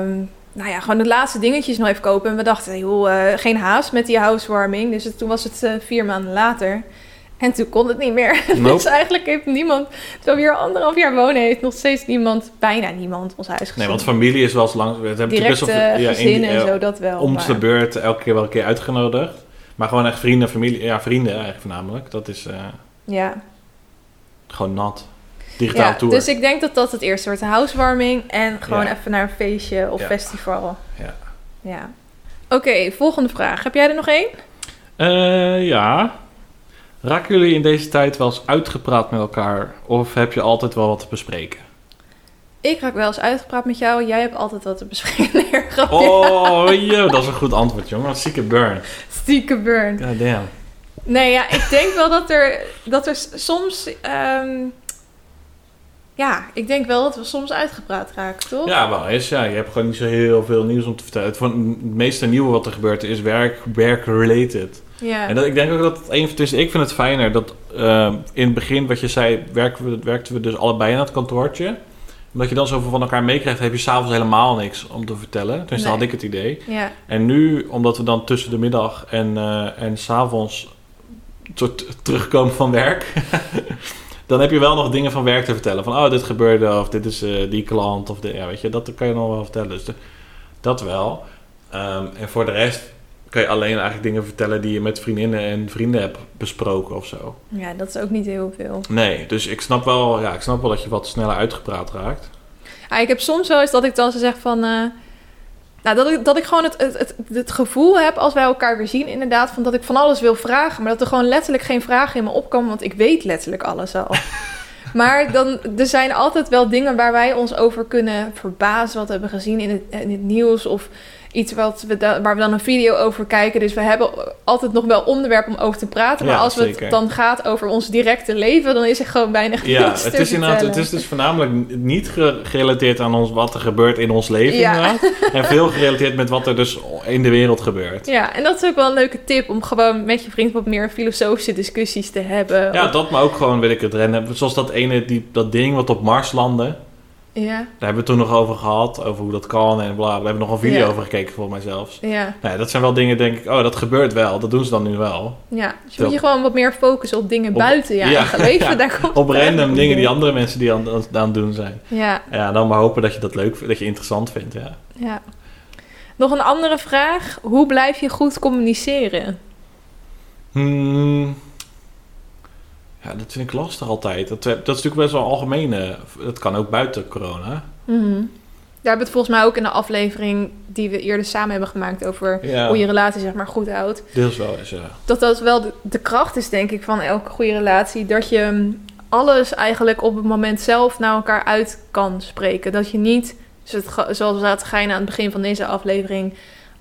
um, nou ja, gewoon de laatste dingetjes nog even kopen. En we dachten, joh, uh, geen haast met die housewarming. Dus toen was het vier maanden later. En toen kon het niet meer.
Nope.
dus eigenlijk heeft niemand, terwijl we hier anderhalf jaar wonen, heeft nog steeds niemand, bijna niemand, ons huis gezien.
Nee, want familie is wel eens lang. We hebben
Direct,
best wel
ja, gezinnen en zo, dat wel.
Om
maar...
de beurt elke keer wel een keer uitgenodigd. Maar gewoon echt vrienden, familie. Ja, vrienden eigenlijk voornamelijk. Dat is uh,
ja.
gewoon nat. Digitaal
ja,
tour.
Dus ik denk dat dat het eerste wordt. Housewarming en gewoon
Ja.
even naar een feestje of
Ja.
festival.
Ja.
Ja. Oké, volgende vraag. Heb jij er nog één?
Eh, ja. Raken jullie in deze tijd wel eens uitgepraat met elkaar? Of heb je altijd wel wat te bespreken?
Ik raak wel eens uitgepraat met jou. Jij hebt altijd wat te bespreken. Nee, grapje.
Oh, yo, dat is een goed antwoord, jongen. Zieke burn.
Stiekem burn.
God damn.
Nee, ja, ik denk wel dat er, dat er soms... ehm, ja, ik denk wel dat we soms uitgepraat raken, toch?
Ja, wel eens. Ja, je hebt gewoon niet zo heel veel nieuws om te vertellen. Het, van, het meeste nieuwe wat er gebeurt is werk, werk-related.
Ja.
En dat, ik denk ook dat het een van... Dus ik vind het fijner dat eh, in het begin, wat je zei, werken we, werkten we dus allebei in het kantoortje. Omdat je dan zoveel van elkaar meekrijgt, heb je s'avonds helemaal niks om te vertellen. Tenminste,
Nee.
had ik het idee.
ja.
En nu, omdat we dan tussen de middag en, eh en s'avonds terugkomen van werk... dan heb je wel nog dingen van werk te vertellen. Van, oh, dit gebeurde, of dit is eh, die klant, of dit, ja, weet je, dat kan je nog wel vertellen. Dus de- dat wel. Ehm, en voor de rest kan je alleen eigenlijk dingen vertellen die je met vriendinnen en vrienden hebt besproken of zo.
ja, dat is ook niet heel veel.
Nee, dus ik snap wel, ja, ik snap wel dat je wat sneller uitgepraat raakt.
Ja, ik heb soms wel eens dat ik dan zo zeg van... eh, nou, dat ik, dat ik gewoon het, het, het, het gevoel heb als wij elkaar weer zien, inderdaad, van dat ik van alles wil vragen. Maar dat er gewoon letterlijk geen vragen in me opkomen, want ik weet letterlijk alles al. maar dan, er zijn altijd wel dingen waar wij ons over kunnen verbazen, wat we hebben gezien in het, in het nieuws. Of iets wat we da- waar we dan een video over kijken. Dus we hebben altijd nog wel onderwerp om over te praten. Maar
Ja,
als het dan gaat over ons directe leven, dan is er gewoon weinig
Ja, het is inderdaad, het is dus voornamelijk niet ge- gerelateerd aan ons, wat er gebeurt in ons leven
Ja.
inderdaad. En veel gerelateerd met wat er dus in de wereld gebeurt.
Ja, en dat is ook wel een leuke tip om gewoon met je vriend wat meer filosofische discussies te hebben.
Ja,
Of-
dat maar ook gewoon, weet ik het, rennen. Zoals dat ene, die, dat ding wat op Mars landde.
Ja,
Daar hebben we toen nog over gehad, over hoe dat kan en bla. We hebben nog een video
Ja.
over gekeken, volgens mij zelfs.
ja,
Nou ja, dat zijn wel dingen, denk ik, oh, dat gebeurt wel. Dat doen ze dan nu wel.
ja. Dus je moet je gewoon wat meer focussen op dingen
Op-
buiten je
ja,
eigen leven.
ja.
Daar komt
Op random dingen die andere mensen die aan, aan het doen zijn.
Ja,
Ja, dan maar hopen dat je dat leuk vindt, dat je interessant vindt, ja.
ja. Nog een andere vraag. Hoe blijf je goed communiceren?
Hmm. Ja, dat vind ik lastig altijd. Dat, dat is natuurlijk best wel algemeen. eh, Dat kan ook buiten corona.
Mhm. Daar hebben we het volgens mij ook in de aflevering die we eerder samen hebben gemaakt over
Ja,
hoe je relatie zeg maar goed houdt.
deels wel eens, ja.
dat dat wel de, de kracht is, denk ik, van elke goede relatie. Dat je mm, alles eigenlijk op het moment zelf naar elkaar uit kan spreken. Dat je niet, zoals we zaten geinen aan het begin van deze aflevering,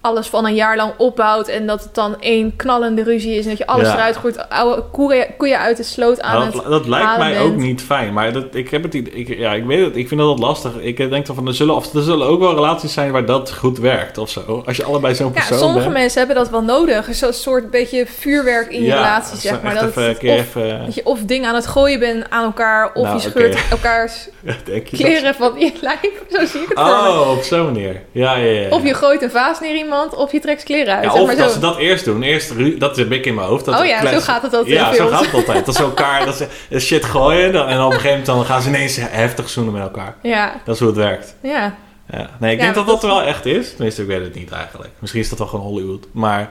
alles van een jaar lang opbouwt en dat het dan één knallende ruzie is en dat je alles
Ja.
eruit gooit, oude koeien, koeien uit de sloot aan
dat,
het
dat lijkt mij
bent.
ook niet fijn. Maar dat, ik heb het ik, ja, ik weet het. Ik vind dat lastig. Ik denk dan van er zullen, of er zullen ook wel relaties zijn waar dat goed werkt of zo. Als je allebei zo'n
Ja,
persoon
sommige
bent.
mensen hebben dat wel nodig. Zo'n soort beetje vuurwerk in je
Ja,
relatie, zeg maar. Dat,
even,
het-
een keer
of,
even,
dat je of dingen aan het gooien bent aan elkaar, of
Nou,
je scheurt elkaars
denk je dat?
kleren van je lijf. Zo zie ik het voor me.
Oh, op zo'n manier. Ja, ja, ja.
Of je gooit een vaas neer iemand, of je trekt kleren uit.
Ja,
zeg
of
maar
dat
zo.
ze dat eerst doen. Eerst, dat heb ik in mijn hoofd. Dat
oh ja,
klets-
zo gaat het altijd
Ja, zo gaat het altijd. Dat ze elkaar dat ze shit gooien dan, en op een gegeven moment dan gaan ze ineens heftig zoenen met elkaar.
Ja,
Dat is hoe het werkt.
ja.
Ja. Nee, ik
Ja,
denk dat
dat
dat wel echt is. Tenminste, ik weet het niet eigenlijk. Misschien is dat wel gewoon Hollywood. Maar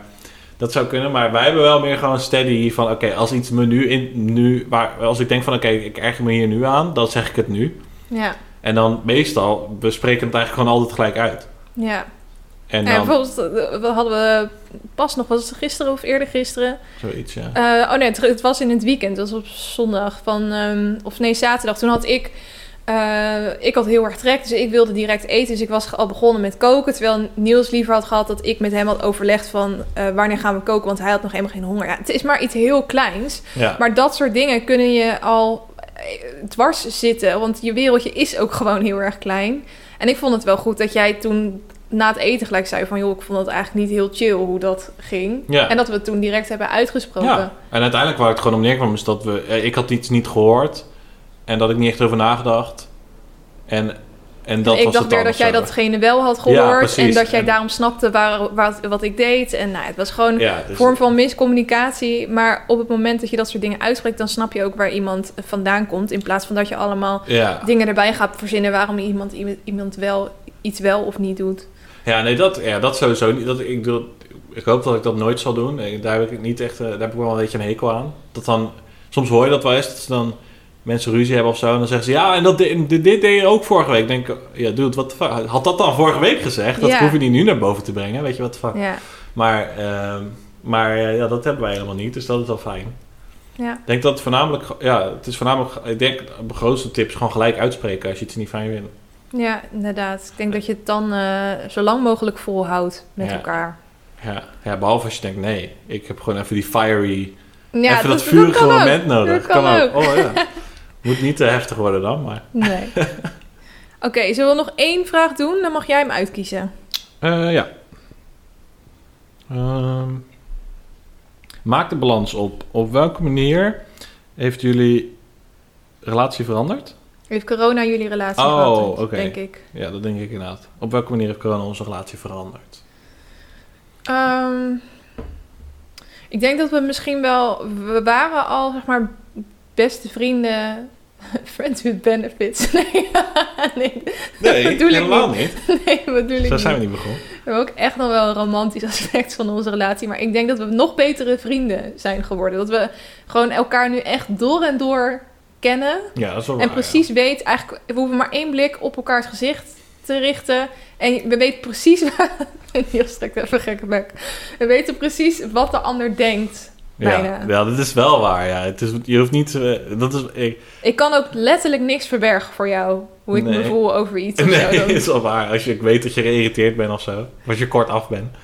dat zou kunnen. Maar wij hebben wel meer gewoon steady van... Oké, als iets me nu... In, nu waar, als ik denk van... Oké, ik erger me hier nu aan. Dan zeg ik het nu.
Ja,
En dan meestal... We spreken het eigenlijk gewoon altijd gelijk uit.
ja.
En
En
dan...
bijvoorbeeld, we hadden we pas nog, was het gisteren of eerder gisteren?
zoiets, ja.
Eh, oh nee, het, het was in het weekend, dat was op zondag van, ehm, of nee, zaterdag. Toen had ik, eh, ik had heel erg trek, dus ik wilde direct eten. Dus ik was al begonnen met koken, terwijl Niels liever had gehad dat ik met hem had overlegd van eh, wanneer gaan we koken, want hij had nog helemaal geen honger. Ja, het is maar iets heel kleins,
ja.
maar dat soort dingen kunnen je al dwars zitten, want je wereldje is ook gewoon heel erg klein. En ik vond het wel goed dat jij toen na het eten gelijk zei van... joh, ik vond het eigenlijk niet heel chill hoe dat ging.
Ja.
En dat we het toen direct hebben uitgesproken.
Ja, en uiteindelijk waar het gewoon om neerkwam is dat we... eh, Ik had iets niet gehoord en dat ik niet echt over nagedacht. En, en dat
ik
was
dacht weer dat jij datgene wel had gehoord. en dat jij
En-
daarom snapte waar, waar- wat ik deed. En nou, het was gewoon
Ja,
een
dus-
vorm van miscommunicatie. Maar op het moment dat je dat soort dingen uitspreekt... dan snap je ook waar iemand vandaan komt. In plaats van dat je allemaal dingen erbij gaat verzinnen... waarom iemand, iemand wel iets wel of niet doet.
Ja, nee, dat, ja, dat sowieso niet. Dat, ik, doe, ik hoop dat ik dat nooit zal doen. Eh, Daar heb ik niet echt, eh, daar heb ik wel een beetje een hekel aan. Dat dan, soms hoor je dat wel eens, dat ze dan mensen ruzie hebben of zo. En dan zeggen ze, ja, en dat, dit, dit deed je ook vorige week. Ik denk, ja, dude, wat? Had dat dan vorige week gezegd? Dat
Ja.
hoef je niet nu naar boven te brengen, weet je wat de fuck?
Ja,
Maar, ehm, maar eh, ja, dat hebben wij helemaal niet, dus dat is wel fijn.
ja.
Ik denk dat het voornamelijk, ja, het is voornamelijk, ik denk, de grootste tip is gewoon gelijk uitspreken als je iets niet fijn vindt.
Ja inderdaad. Ik denk dat je het dan eh, zo lang mogelijk volhoudt met
Ja.
elkaar.
Ja, ja, behalve als je denkt, nee, ik heb gewoon even die fiery
Ja,
Even dat,
dat
vurige
kan ook.
moment nodig.
Dat kan ook.
Oh ja. Moet niet te heftig worden dan, maar...
Nee. Oké, zullen we nog één vraag doen? Dan mag jij hem uitkiezen.
Eh, ja. Ehm, maak de balans op. Op welke manier heeft jullie relatie veranderd?
Heeft corona jullie relatie
Oh,
veranderd,
oké.
denk ik.
Ja, dat denk ik inderdaad. Op welke manier heeft corona onze relatie veranderd?
Ehm, ik denk dat we misschien wel... We waren al, zeg maar, beste vrienden... Friends with benefits. Nee, nee,
Nee,
bedoel ik
helemaal
niet.
niet.
nee bedoel ik
Zo zijn we niet begonnen.
We hebben ook echt nog wel een romantisch aspect van onze relatie. Maar ik denk dat we nog betere vrienden zijn geworden. Dat we gewoon elkaar nu echt door en door kennen.
Ja, dat is wel
En
waar,
precies weet, eigenlijk, we hoeven maar één blik op elkaars gezicht te richten. En we weten precies, Niels strekt even gekke bek. We weten precies wat de ander denkt.
Ja,
bijna.
ja, ja, dat is wel waar. Ja. Het is, je hoeft niet... dat is... Ik,
Ik kan ook letterlijk niks verbergen voor jou. Hoe ik me voel over iets of
Nee.
Dan-
is wel waar. Als je ik weet dat je geïrriteerd bent of zo, als je kort af bent,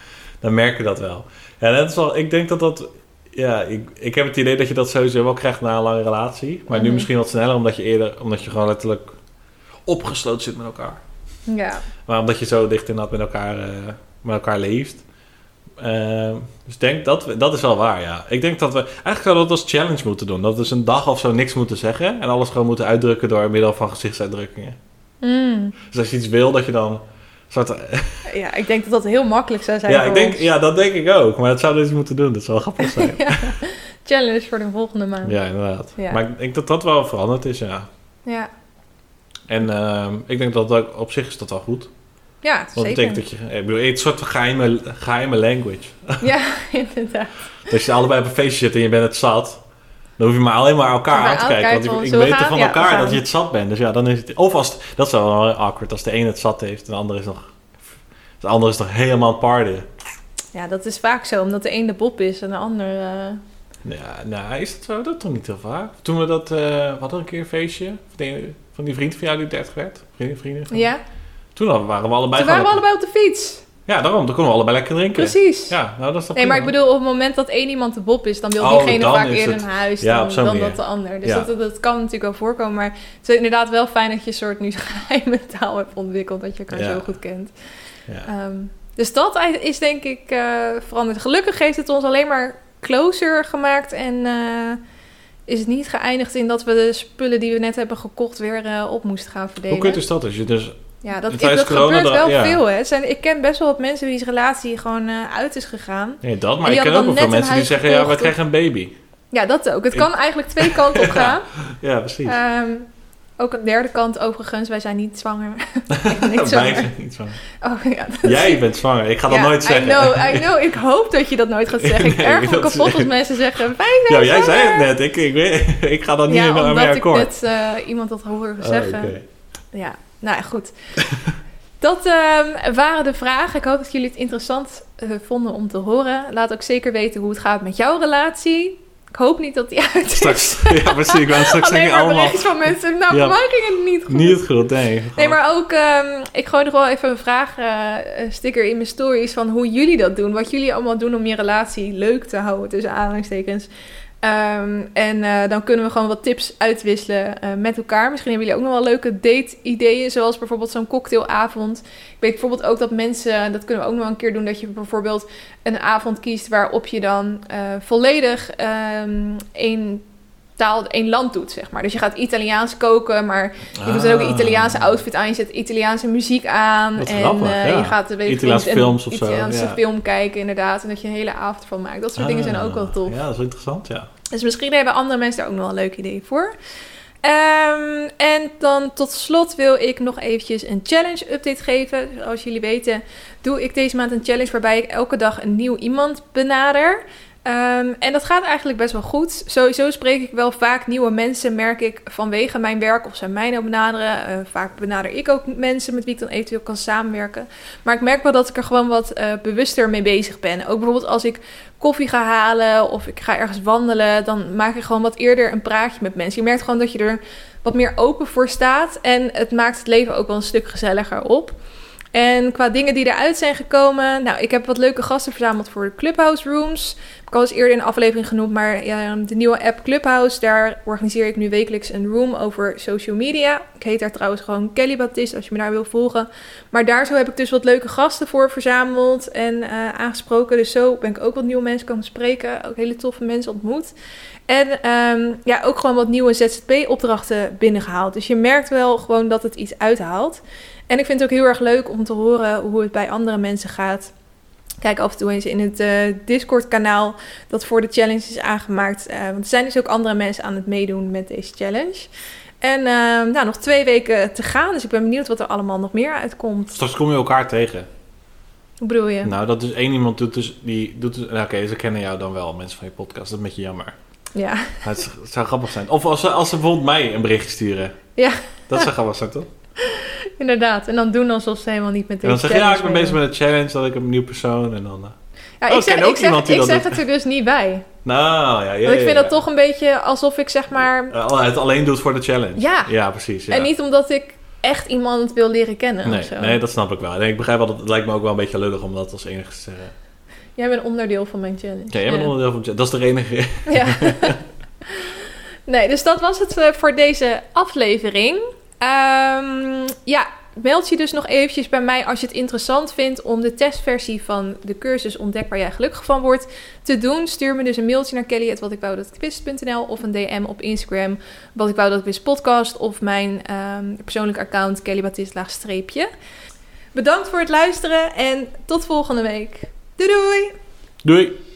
dan merk je dat wel. Ja, dat is wel, ik denk dat dat, ja, ik, ik heb het idee dat je dat sowieso wel krijgt na een lange relatie. Maar nu
Mhm.
misschien wat sneller, omdat je eerder, omdat je gewoon letterlijk opgesloten zit met elkaar.
Ja,
Maar omdat je zo dicht inderdaad met elkaar, eh, met elkaar leeft. Ehm, dus ik denk dat, we- dat is wel waar, ja. Ik denk dat we, eigenlijk zouden we dat als challenge moeten doen. Dat we dus een dag of zo niks moeten zeggen en alles gewoon moeten uitdrukken door middel van gezichtsuitdrukkingen.
Mm.
Dus als je iets wil, dat je dan soort
ja ik denk dat dat heel makkelijk zou zijn
Ja, ik denk,
ons.
ja, dat denk ik ook. Maar dat zouden we eens moeten doen. Dat zou wel grappig zijn.
Ja. Challenge voor de volgende maand.
ja, inderdaad.
Ja.
Maar ik denk dat dat wel veranderd is, ja.
Ja,
En ehm, ik denk dat dat op zich is dat wel goed.
ja
Want dat
zeker.
betekent dat je... Ik bedoel, het is een soort geheime, geheime language.
Ja, inderdaad.
Als je allebei op een feestje zit en je bent het zat... Dan hoef je maar alleen maar elkaar aan te kijken. Want ik, weet er van elkaar dat je het zat bent. Dus ja, dan is het... Of als dat is wel awkward. Als de ene het zat heeft en de andere is nog... De andere is nog helemaal party.
Ja, dat is vaak zo, omdat de een de Bob is en de ander... eh,
Ja, nou, is dat zo? Dat toch niet heel vaak? Toen we dat... we hadden een keer een feestje van die, van die vriend van jou die 30 werd. Vrienden, vrienden.
Ja,
Toen waren we allebei
toen waren we allebei op de fiets.
Ja, daarom. Dan kunnen we allebei lekker drinken.
Precies.
Ja, nou dat is toch
Nee, maar ik bedoel, op het moment dat één iemand de Bob is, dan wil
Oh,
diegene
dan
vaak eerder
het-
naar huis
Ja,
dan, dan dat de ander. Dus
Ja.
dat, dat kan natuurlijk wel voorkomen. Maar het is inderdaad wel fijn dat je een soort nu geheime taal hebt ontwikkeld, dat je elkaar
Ja.
zo goed kent.
Ja.
Ehm, dus dat is denk ik eh, veranderd. Gelukkig heeft het ons alleen maar closer gemaakt en eh, is het niet geëindigd in dat we de spullen die we net hebben gekocht weer eh, op moesten gaan verdelen.
Hoe kut is dat als je dus...
Ja, dat, ik, gebeurt wel
ja.
veel. Hè. Zijn, ik ken best wel wat mensen wie's relatie gewoon eh, uit is gegaan.
Nee, dat. Maar ik ken ook wel veel mensen die zeggen... Ja, we krijgen een baby.
Ja, dat ook. Het
Ik-
kan eigenlijk twee kanten op gaan.
Ja, precies.
Ehm, ook een derde kant overigens. Wij zijn niet zwanger. Ik ben niet
Wij
zwanger.
zijn niet zwanger.
Oh, ja, dat-
Jij bent zwanger. Ik ga dat
Ja,
nooit zeggen.
I know, I know. Ik hoop dat je dat nooit gaat zeggen. Ik
Nee,
erg me kapot als mensen zeggen... Wij zijn
Ja, jij zei het net. Ik, ik, weet- ik ga dat niet meer mee
omdat ik
akkoord.
net eh, iemand dat horen
Oh,
zeggen. Ja, nou ja, goed. Dat ehm, waren de vragen. Ik hoop dat jullie het interessant eh, vonden om te horen. Laat ook zeker weten hoe het gaat met jouw relatie. Ik hoop niet dat die uit is.
Straks, ja, precies. Ik wou straks
Alleen
zeggen
maar
allemaal...
berichtjes van mensen. Nou,
Ja.
mij ging het niet goed.
Niet goed, nee.
Nee, maar ook, ehm, ik gooi nog wel even een vraag, eh, sticker in mijn stories van hoe jullie dat doen. Wat jullie allemaal doen om je relatie leuk te houden, tussen aanhalingstekens. Ehm, en eh, dan kunnen we gewoon wat tips uitwisselen eh, met elkaar. Misschien hebben jullie ook nog wel leuke date-ideeën, zoals bijvoorbeeld zo'n cocktailavond. Ik weet bijvoorbeeld ook dat mensen, dat kunnen we ook nog een keer doen, dat je bijvoorbeeld een avond kiest waarop je dan eh, volledig ehm één taal, één land doet, zeg maar. Dus je gaat Italiaans koken, maar je doet dan ook een
Ah.
Italiaanse outfit aan. Je zet Italiaanse muziek aan.
Wat
en
grappig,
eh,
ja.
je gaat weet
Italiaanse films of zo,
Italiaanse
ja.
film kijken, inderdaad. En dat je een hele avond van maakt. Dat soort dingen zijn ook wel tof.
Ah, Ja, dat is interessant, ja.
Dus misschien hebben andere mensen daar ook nog wel een leuk idee voor. Ehm, en dan tot slot wil ik nog eventjes een challenge update geven. Zoals jullie weten doe ik deze maand een challenge waarbij ik elke dag een nieuw iemand benader. Ehm, en dat gaat eigenlijk best wel goed. Sowieso spreek ik wel vaak nieuwe mensen, merk ik vanwege mijn werk of zij mij nou benaderen. Eh, vaak benader ik ook mensen met wie ik dan eventueel kan samenwerken. Maar ik merk wel dat ik er gewoon wat eh, bewuster mee bezig ben. Ook bijvoorbeeld als ik koffie ga halen of ik ga ergens wandelen, dan maak ik gewoon wat eerder een praatje met mensen. Je merkt gewoon dat je er wat meer open voor staat en het maakt het leven ook wel een stuk gezelliger op. En qua dingen die eruit zijn gekomen, nou, ik heb wat leuke gasten verzameld voor de Clubhouse Rooms. Heb ik al eens eerder in de aflevering genoemd, maar de nieuwe app Clubhouse, daar organiseer ik nu wekelijks een room over social media. Ik heet daar trouwens gewoon Kelly Baptiste, als je me daar wil volgen. Maar daar zo heb ik dus wat leuke gasten voor verzameld en eh, aangesproken. Dus zo ben ik ook wat nieuwe mensen komen spreken. Ook hele toffe mensen ontmoet. En ehm, ja, ook gewoon wat nieuwe ZZP-opdrachten binnengehaald. Dus je merkt wel gewoon dat het iets uithaalt. En ik vind het ook heel erg leuk om te horen hoe het bij andere mensen gaat. Kijk af en toe eens in het eh, Discord-kanaal dat voor de challenge is aangemaakt. Eh, want er zijn dus ook andere mensen aan het meedoen met deze challenge. En ehm, nou, nog twee weken te gaan. Dus ik ben benieuwd wat er allemaal nog meer uitkomt.
Straks kom je elkaar tegen.
Hoe bedoel je?
Nou, dat is één iemand doet dus... Die doet dus, nou, Oké, ze kennen jou dan wel, mensen van je podcast. Dat is een beetje jammer.
Ja.
Maar het, zou grappig zijn. Of als ze, als ze bijvoorbeeld mij een berichtje sturen.
Ja.
Dat zou grappig zijn, toch?
Inderdaad. En dan doen alsof ze helemaal niet met
En
deze
dan zeg je, ja, ik ben bezig met een challenge, dat ik een nieuw persoon en dan... eh,
Ja,
Oh,
ik zeg, ik zeg, ik zeg het er dus niet bij.
Nou, ja, ja,
Want ik vind
ja.
dat toch een beetje alsof ik zeg maar...
Eh, het alleen doet voor de challenge.
Ja.
Ja, precies. Ja.
En niet omdat ik echt iemand wil leren kennen
nee,
of zo.
nee, dat snap ik wel. Nee, ik begrijp wel, dat het lijkt me ook wel een beetje lullig om dat als enige te zeggen.
Jij bent onderdeel van mijn challenge.
Ja, jij bent onderdeel van de challenge. Dat is de enige.
Ja. nee, dus dat was het eh, voor deze aflevering. Ehm, ja, meld je dus nog eventjes bij mij als je het interessant vindt om de testversie van de cursus Ontdek waar jij gelukkig van wordt te doen. Stuur me dus een mailtje naar kelly.watikwoudatikwist.nl of een DM op Instagram wat ik wou dat wist podcast of mijn ehm persoonlijk account kellybatist laagstreepje. Bedankt voor het luisteren en tot volgende week. Doei!
Doei!